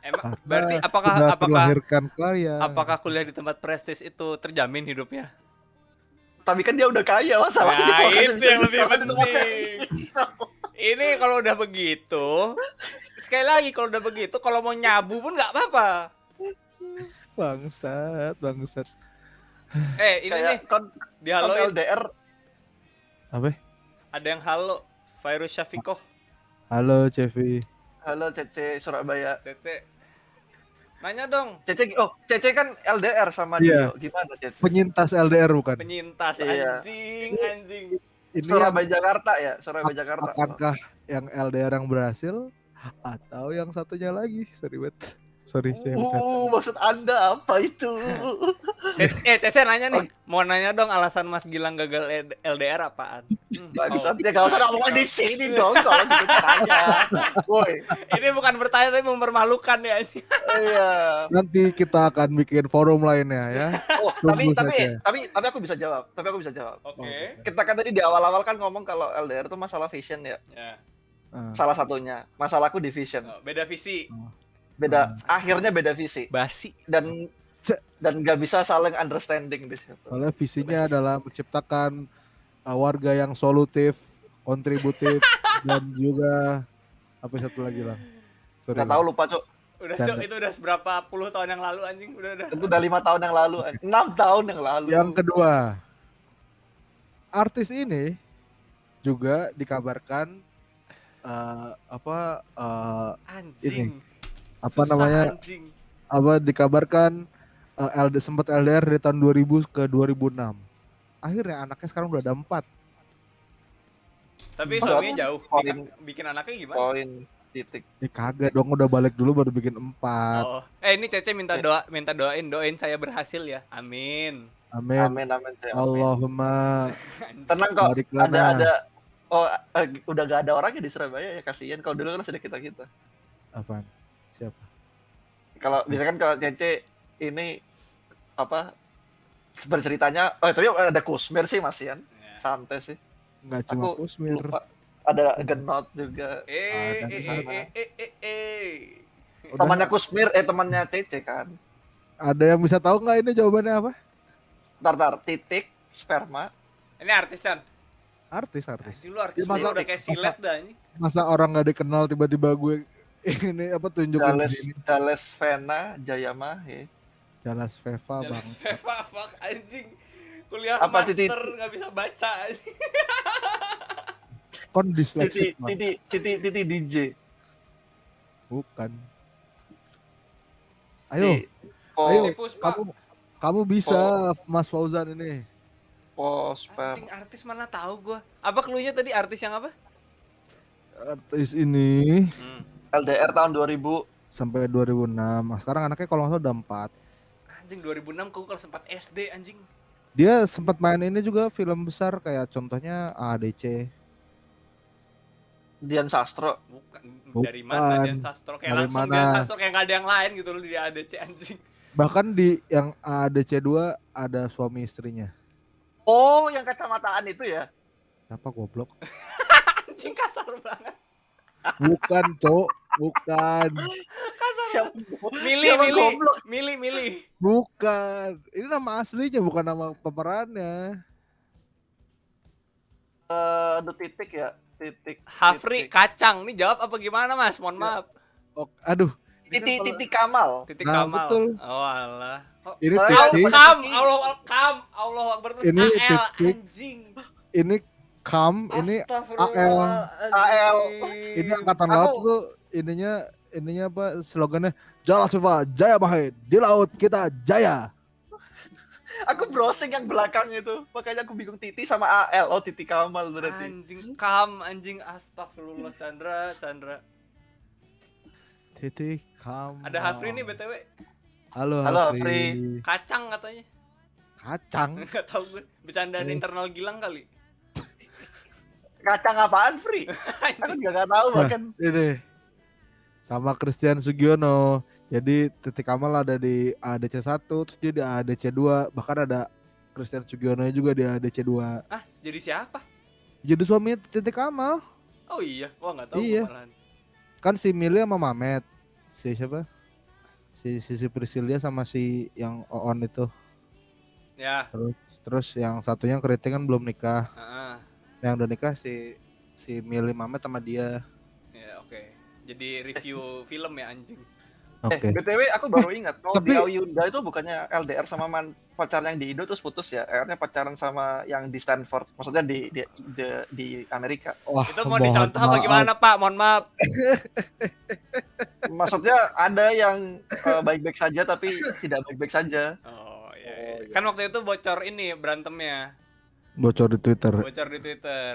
Emang berarti apakah apakah kaya. apakah kuliah di tempat prestis itu terjamin hidupnya? Tapi kan dia udah kaya masalahnya. Nah, itu yang lebih (laughs) penting. Ini kalau udah begitu, sekali lagi kalau udah begitu, kalau mau nyabu pun nggak apa-apa. bangsat, bangsat. (laughs) Eh, ini nih Kayak kon, di kon haloin LDR Apa? ada yang halo. Virus Syafikoh, Halo, Cevi. halo Cece Surabaya. Tete. Nanya dong, Cece oh Cece kan LDR sama Iya. Dio. Gimana Cece? Penyintas LDR bukan? penyintas Iya. anjing, anjing. Ini Surabaya Jakarta ya, Surabaya yang, Jakarta. akankah yang LDR yang berhasil atau yang satunya lagi? Sorry, bet. Sorry, saya bercanda. Uh, maksud Anda apa itu? Eh, eh, Tete nanya nih, mau nanya dong alasan Mas Gilang gagal LDR apaan? Hmm, Bangsat oh. ya kalau usah ngomong di sini dong kalau gitu caranya. Woi. Ini bukan bertanya tapi mempermalukan ya. anjing. (laughs) Iya. Nanti kita akan bikin forum lainnya ya. (laughs) Oh, tapi tapi saja. tapi tapi aku bisa jawab. Tapi aku bisa jawab. Oke. Kita kan tadi di awal-awal kan ngomong kalau LDR itu masalah vision ya. Ya. Ah, Salah satunya. Masalahku di vision. Oh, beda visi. Beda akhirnya beda visi Basi. dan dan nggak bisa saling understanding di situ. Soalnya visinya adalah menciptakan uh, warga yang solutif, kontributif, (laughs) dan juga apa satu lagi lah. Sorry. Nggak Bang. tahu lupa cuk. Udah. Cok, itu udah seberapa puluh tahun yang lalu anjing, udah udah. Itu udah lima tahun yang lalu, enam tahun yang lalu. Yang kedua, artis ini juga dikabarkan uh, apa uh, Anjing. Apa Susah, namanya Anjing. apa dikabarkan uh, LD sempat LDR dari tahun 2000 ke 2006. Akhirnya anaknya sekarang udah ada empat. Tapi Empat. suaminya jauh. Poin. Bikin, bikin anaknya gimana? poin titik. Eh kagak dong udah balik dulu baru bikin empat. Oh. Eh ini Cece minta Eh. doa, minta doain, doain saya berhasil ya. Amin. Amin. Amin amin. Allahumma (laughs) Tenang kok. Ada ada Oh, eh, udah gak ada orangnya di Surabaya ya kasihan. Kalau dulu kan ada kita kita. Apaan? Siapa? Kalau misalkan kalau Cece ini apa berceritanya oh tapi ada Kusmir sih Masian Ya. santai sih Nggak cuma Aku Kusmir. lupa ada Genot juga Eh, eh, eh, eh, eh, eh, eh. Udah. temannya Kusmir eh temannya Cece kan Ada yang bisa tahu nggak ini jawabannya apa? tar tar titik sperma Ini artis kan? Artis, artis. Anjing lu artis Ya, masa- lu udah kayak silet dah anjing. Masa orang nggak dikenal tiba-tiba gue (laughs) ini apa tunjukin Dales ini Dales Vena Jayamahe Jalas Veva Jalan bang. Seva, fuck anjing. Kuliah Apa, master Titi? nggak bisa baca anjing. Kon Titi disleksik bang. Titi Titi Titi DJ Bukan. Ayo, Di- Po ayo, Tipus, Pak. kamu kamu bisa Mas Fauzan ini. Po sperma Anjing artis mana tahu gua. Apa cluenya tadi artis yang apa? Artis ini Hmm. LDR tahun 2000 sampai 2006. Nah, sekarang anaknya kalau nggak salah udah 4. Anjing 2006 aku kalau sempat SD anjing. Dia sempat main ini juga film besar kayak contohnya ADC. Dian Sastro Bukan, dari mana Bukan. Dian Sastro kayak Dari langsung mana? Dian Sastro kayak nggak ada yang lain gitu loh di ADC anjing. Bahkan di yang ADC 2 ada suami istrinya. Oh yang kacamataan itu ya Siapa goblok? (laughs) Anjing kasar banget. Bukan, Cok. Bukan. siapa Milih, siapa milih, goblok? milih, milih. Bukan. Ini nama aslinya bukan nama pemerannya. Eh, aduh titik ya titik Hafri titik. kacang. Nih jawab apa gimana Mas? Mohon maaf. Oh, aduh. Kan titik titik Kamal Titik Nah, Kamal. betul. Oh alah. Oh, Ini Oh, titik. kam, Allah kam, Allah Akbar terus Ini titik. anjing. Ini kam. Ini Astagfirullahaladzim. AL. ini angkatan Aku- laut tuh ininya ininya apa slogannya Jalas Viva Jaya Mahir di laut kita jaya. (laughs) aku browsing yang belakang itu makanya aku bingung Titi sama AL oh Titi Kamal berarti Anjing kam, anjing astagfirullah Chandra, Chandra. Titik kam. Ada Hafri nih BTW, Halo, Halo, Hafri. kacang katanya. Kacang. (laughs) Enggak tahu gue. Bercandaan Eh. internal Gilang kali. Kacang apaan Free (laughs) aku juga gak tahu Nah, bahkan ini sama Christian Sugiono. Jadi titik Kamal ada di ADC 1, terus dia di ADC 2, bahkan ada Christian Sugiono juga di ADC 2. Ah, jadi siapa? Jadi suami titik Kamal. Oh iya, wah nggak tahu Iya. malahan. Kan si Mili sama Mamet. Si siapa? si si, si Priscilia sama si yang Oon itu Ya. terus terus yang satunya yang keriting kan belum nikah heeh. Yang udah nikah si si Mili Mamet sama dia Ya, oke. Jadi review (laughs) film ya anjing. oke Eh, BTW aku baru ingat (laughs) kalau Tapi- di Ayunda itu bukannya LDR sama man pacar yang di Indo terus putus ya. Akhirnya pacaran sama yang di Stanford. Maksudnya di di di, di Amerika. wah Itu mau mohon dicontoh apa maaf. gimana, Pak? Mohon maaf. (laughs) Maksudnya ada yang eh, baik-baik saja tapi tidak baik-baik saja. Oh, iya. iya. Kan waktu itu bocor ini berantemnya. Bocor di Twitter Bocor di Twitter.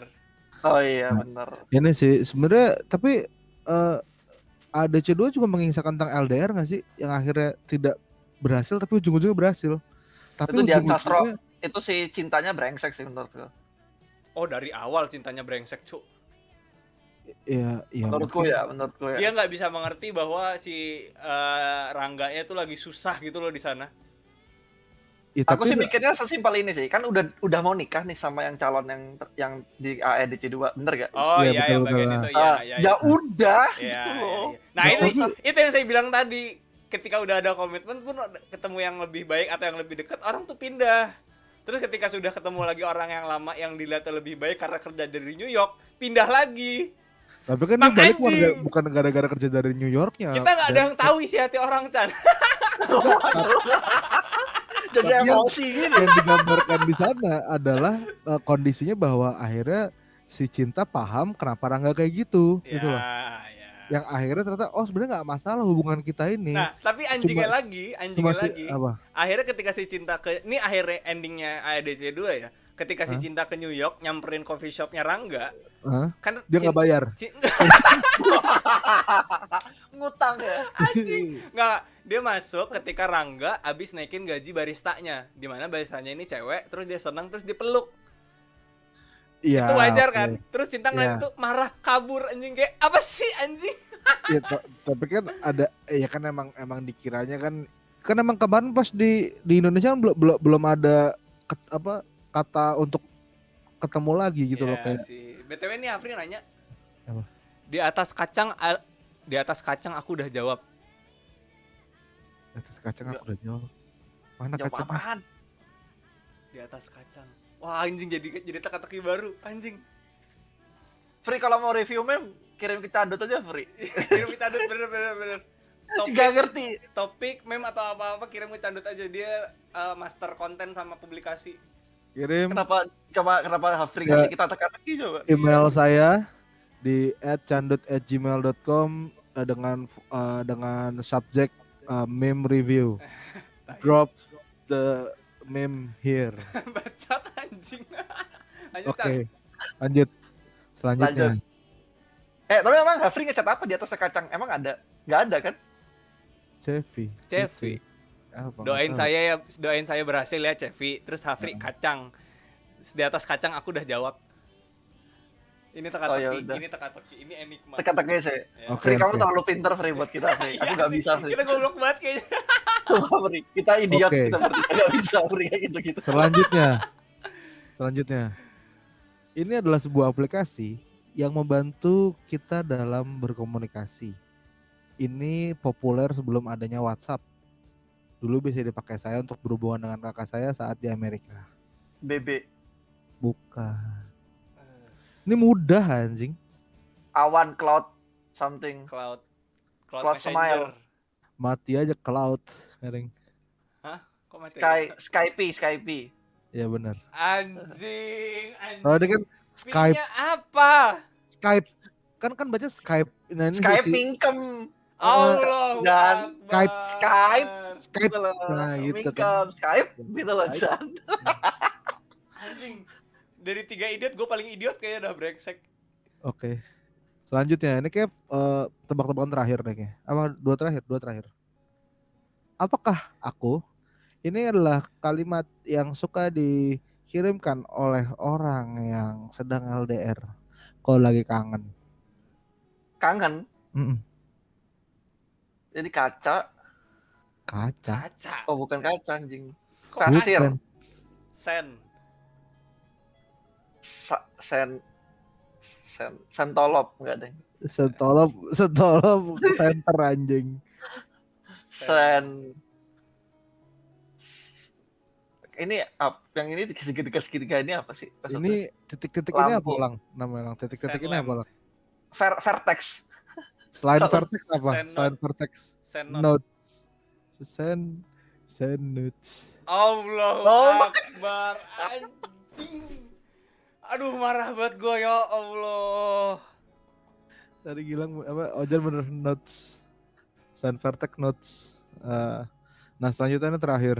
Oh iya Nah. benar. ini sih sebenarnya tapi eh ADC 2 juga mengisahkan tentang LDR nggak sih yang akhirnya tidak berhasil tapi ujung-ujungnya berhasil tapi Itu Dian Sastro. Itu sih cintanya brengsek sih menurutku. Oh, dari awal cintanya brengsek, Cuk. ya ya Menurutku ya, menurutku ya. Dia nggak bisa mengerti bahwa si eh, Rangganya tuh lagi susah gitu loh di sana. Ya, Aku tapi sih mikirnya sesimpel ini sih. Kan udah udah mau nikah nih sama yang calon yang yang di AEDC 2, bener gak? Oh Iya, iya, betul, yang bagian itu ya, Ah, ya, ya udah Iya, gitu iya, loh. iya. Nah, Ya, itu tapi- itu yang saya bilang tadi. Ketika udah ada komitmen pun ketemu yang lebih baik atau yang lebih dekat, orang tuh pindah. Terus ketika sudah ketemu lagi orang yang lama yang dilihatnya lebih baik karena kerja dari New York, pindah lagi. tapi kan dia Bang balik anjing. warga- bukan gara-gara kerja dari New Yorknya Kita nggak ada yang tahu isi hati orang, Chan. (laughs) Jadi Tapi yang- emosi gitu. yang digambarkan di sana adalah eh, kondisinya bahwa akhirnya si cinta paham kenapa Rangga kayak gitu gitu loh ya, ya. yang akhirnya ternyata oh sebenarnya nggak masalah hubungan kita ini Nah, tapi anjingnya Cuma- lagi, cuma anjingnya si lagi. apa Akhirnya ketika si cinta ke ini akhirnya endingnya AEDC 2 ya. Ketika si cinta ke New York nyamperin coffee shopnya Rangga, Hah? kan dia nggak bayar (laughs) Ngutang ya. Nggak, dia masuk ketika Rangga abis naikin gaji baristanya. Di mana baristanya ini cewek, terus dia senang, terus dipeluk. Iya, itu wajar oke. kan? Terus cinta ngeliat Iya. itu marah, kabur anjing kayak apa sih anjing? (laughs) Ya, tapi kan ada ya kan emang emang dikiranya kan kan emang kemarin pas di di Indonesia kan belum belum belum ada ket- apa kata untuk ketemu lagi gitu loh Iya kayak sih. BTW ini Afri nanya. Apa? Di atas kacang di atas kacang aku udah jawab. atas kacang aku udah jawab mana Jawab kacang apaan? Di atas kacang. Wah, anjing jadi jadi teka-teki baru, anjing. Free kalau mau review meme kirim ke Candut aja free. (laughs) Kirim kita adut bener bener bener. Topik, Gak ngerti. topik meme atau apa-apa kirim ke Candut aja dia eh, master konten sama publikasi. Kirim Kenapa kenapa kenapa Free Ya. kita teka-teki coba? email saya di @candut@gmail.com eh, dengan eh, dengan subjek eh, meme review. Drop the meme here. (laughs) Bacot anjing. Lanjut Oke. Chan. Lanjut. Selanjutnya. Lanjut. Eh, tapi emang Hafri ngecat apa di atas kacang? Emang ada? Nggak ada kan? Cevi. Cevi. Nggak Doain saya ya, doain saya berhasil ya Cevi. Terus Hafri kacang. Di atas kacang aku udah jawab. Ini Oh, teka-teki, ya udah. ini teka-teki, ini enigma. Teka-teki sih. Ya. Oke, Free, kamu terlalu pinter Free buat kita Free. Aku Iya nggak sih, bisa Free. Kita goblok banget kayaknya. Sumpah, Free. Kita idiot Oke. kita bertiga nggak bisa Free kayak gitu-gitu. Selanjutnya. Selanjutnya. Ini adalah sebuah aplikasi yang membantu kita dalam berkomunikasi. Ini populer sebelum adanya WhatsApp. Dulu bisa dipakai saya untuk berhubungan dengan kakak saya saat di Amerika. BB. Bukan. Ini mudah anjing. Awan cloud something. Cloud. Cloud, Cloud Messenger. Mati aja laut. Kering. Kok mati? Sky Skype Skype. Ya benar. Anjing, anjing. Oh, ini kan Skype. P-nya apa? Skype. Kan kan baca Skype. Nah, ini Skype Pinkem. Allah. Dan Skype. Skype. Skype. Gitu loh. Nah, gitu kan. Skype gitu loh. (laughs) Anjing. Dari tiga idiot, gue paling idiot kayaknya udah brengsek. Oke. Selanjutnya ini kayak eh, tebak-tebakan terakhir nih kayaknya. Apa dua terakhir? Dua terakhir. Apakah aku ini adalah kalimat yang suka dikirimkan oleh orang yang sedang LDR kalau lagi kangen. Kangen. Mm-mm. Jadi kaca. Kaca. Kaca. Oh, bukan kaca anjing. Kasir. Bukan. Sen. Sa- sen sen sentolop enggak deh. Setolop, setolop center anjing. Sen ini up yang ini di segitiga segitiga ini apa sih? Maksudnya? Ini titik-titik ini apa Lampu. lang? Nama lang titik-titik ini Sandland. apa lang? Ver vertex. Selain vertex apa? Selain vertex Senot. Send notes. Allah Oh. Akbar anjing. Aduh marah banget gue ya Allah. Tadi Gilang apa? Ojan bener notes. Send vertex notes. Eh, nah selanjutnya ini terakhir.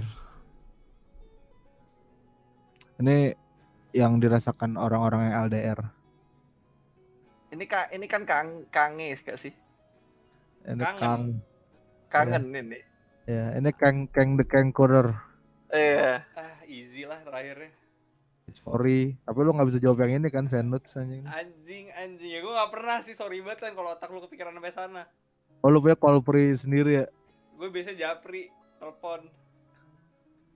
Ini yang dirasakan orang-orang yang LDR. Ini kan ini kan kang kangis gak sih? Ini Kangen. Kang. Kangen ini. Ya, ini Kang Kang the Kankurer. Iya. Ah easy lah terakhirnya. Sorry, tapi lu nggak bisa jawab yang ini kan, send notes anjing. Anjing anjing ya gue nggak pernah sih sorry banget kan kalau otak lu kepikiran sampai sana. Oh lu punya call free sendiri ya? Gue biasa japri telepon.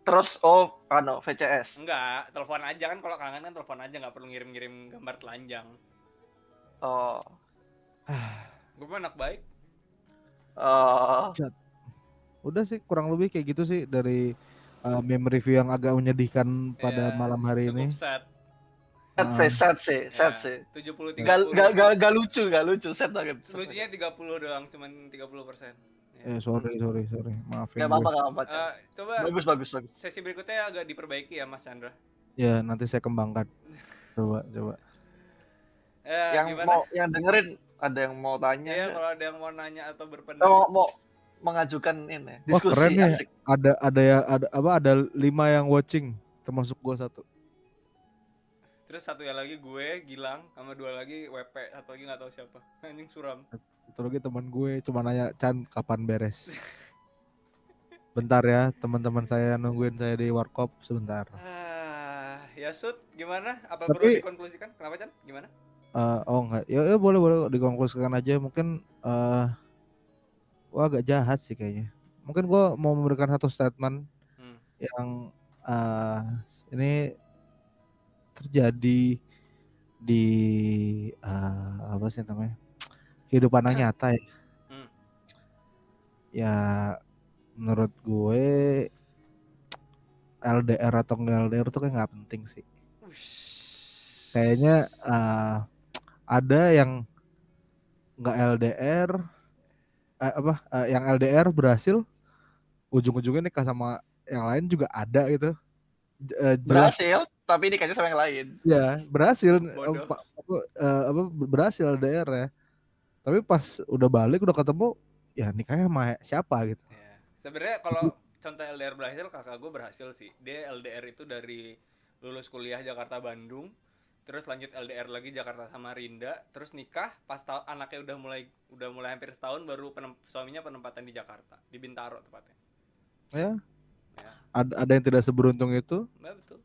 Terus oh ano VCS. Enggak, telepon aja kan kalau kangen kan telepon aja nggak perlu ngirim-ngirim gambar telanjang. Oh. Gue mah anak baik. Oh. Udah sih kurang lebih kayak gitu sih dari uh, meme review yang agak menyedihkan pada Ya, malam hari Cukup ini. sad. Sad Ah. sih, sad sih, sad Ya, sih. 70 30. Gak, gak, gak, gak lucu, gak lucu, sad banget. Lucunya 30 doang, cuman 30 persen. Eh sorry sorry sorry, maafin Gak apa-apa, gak apa-apa. Eh, coba bagus, bagus, bagus. sesi berikutnya agak diperbaiki ya Mas Chandra. Ya nanti saya kembangkan. (laughs) Coba coba. Eh, yang gimana? mau, yang dengerin ada yang mau tanya, Ya, nggak? kalau ada yang mau nanya atau Eh, berpendapat. mau, mau mengajukan ini Wah, diskusi keren ya. asik. Ada ada ya ada apa ada lima yang watching termasuk gua satu. Terus satu ya lagi gue, Gilang, sama dua lagi WP, satu lagi nggak tahu siapa. (laughs) Anjing suram. Satu lagi teman gue cuma nanya Chan kapan beres. (laughs) Bentar ya teman-teman saya nungguin saya di warkop sebentar. Ah, ya Sud, gimana? Apa Tapi- perlu dikonklusikan? Kenapa Chan? Gimana? Eh, oh enggak, ya, ya boleh boleh dikonklusikan aja mungkin eh gua agak jahat sih kayaknya. Mungkin gua mau memberikan satu statement Hmm. yang eh ini terjadi di eh, apa sih namanya kehidupan yang nyata ya. Hmm. Ya menurut gue LDR atau nggak LDR tuh kayak nggak penting sih. Kayaknya eh, ada yang nggak LDR, eh, apa eh, yang LDR berhasil, ujung-ujungnya nikah sama yang lain juga ada gitu. Eh, jelas berhasil, tapi nikahnya sama yang lain. ya berhasil Bodoh. eh, apa, eh, apa berhasil LDR ya. Tapi pas udah balik udah ketemu ya nikahnya sama siapa gitu. Ya. Sebenarnya kalau contoh LDR berhasil, kakak gue berhasil sih. Dia LDR itu dari lulus kuliah Jakarta Bandung, terus lanjut LDR lagi Jakarta Samarinda, terus nikah pas ta- anaknya udah mulai udah mulai hampir setahun baru penem- suaminya penempatan di Jakarta, di Bintaro tepatnya. Ya. Ya. Ada ada yang tidak seberuntung itu Nah, betul.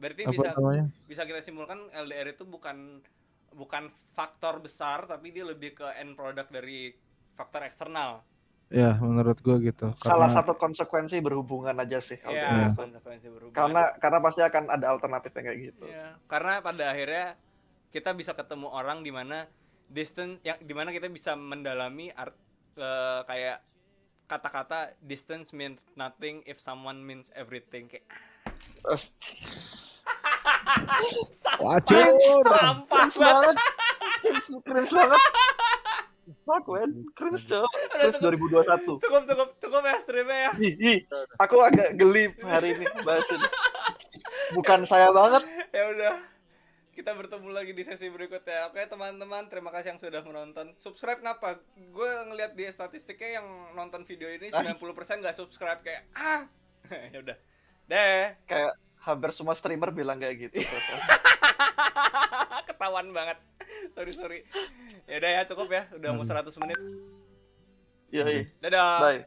Berarti apa bisa namanya? bisa kita simpulkan LDR itu bukan bukan faktor besar tapi dia lebih ke end product dari faktor eksternal. Ya menurut gue gitu. Salah Karena satu konsekuensi berhubungan aja sih. Iya, itu. konsekuensi berubah. Karena karena pasti akan ada alternatifnya kayak gitu. Iya, karena pada akhirnya kita bisa ketemu orang di mana distance yang di mana kita bisa mendalami art eh, kayak kata-kata distance means nothing if someone means everything kayak (laughs) wacur. sampah banget. Cringe banget. Fuck man, cringe cowok. Cringe 2021. Cukup cukup cukup ya streamnya ya. Ih, ih, aku agak geli hari ini bahas ini. Bukan saya banget. Ya udah. Kita bertemu lagi di sesi berikutnya. Oke teman-teman, terima kasih yang sudah menonton. Subscribe kenapa? Gue ngeliat di statistiknya yang nonton video ini 90% nggak subscribe kayak ah. (laughs) ya udah. Deh. Kayak hampir semua streamer bilang kayak gitu. (laughs) Ketahuan banget. (laughs) Sorry sorry. Ya udah ya cukup ya. Udah mau 100 menit. Yoi. Dadah. Bye.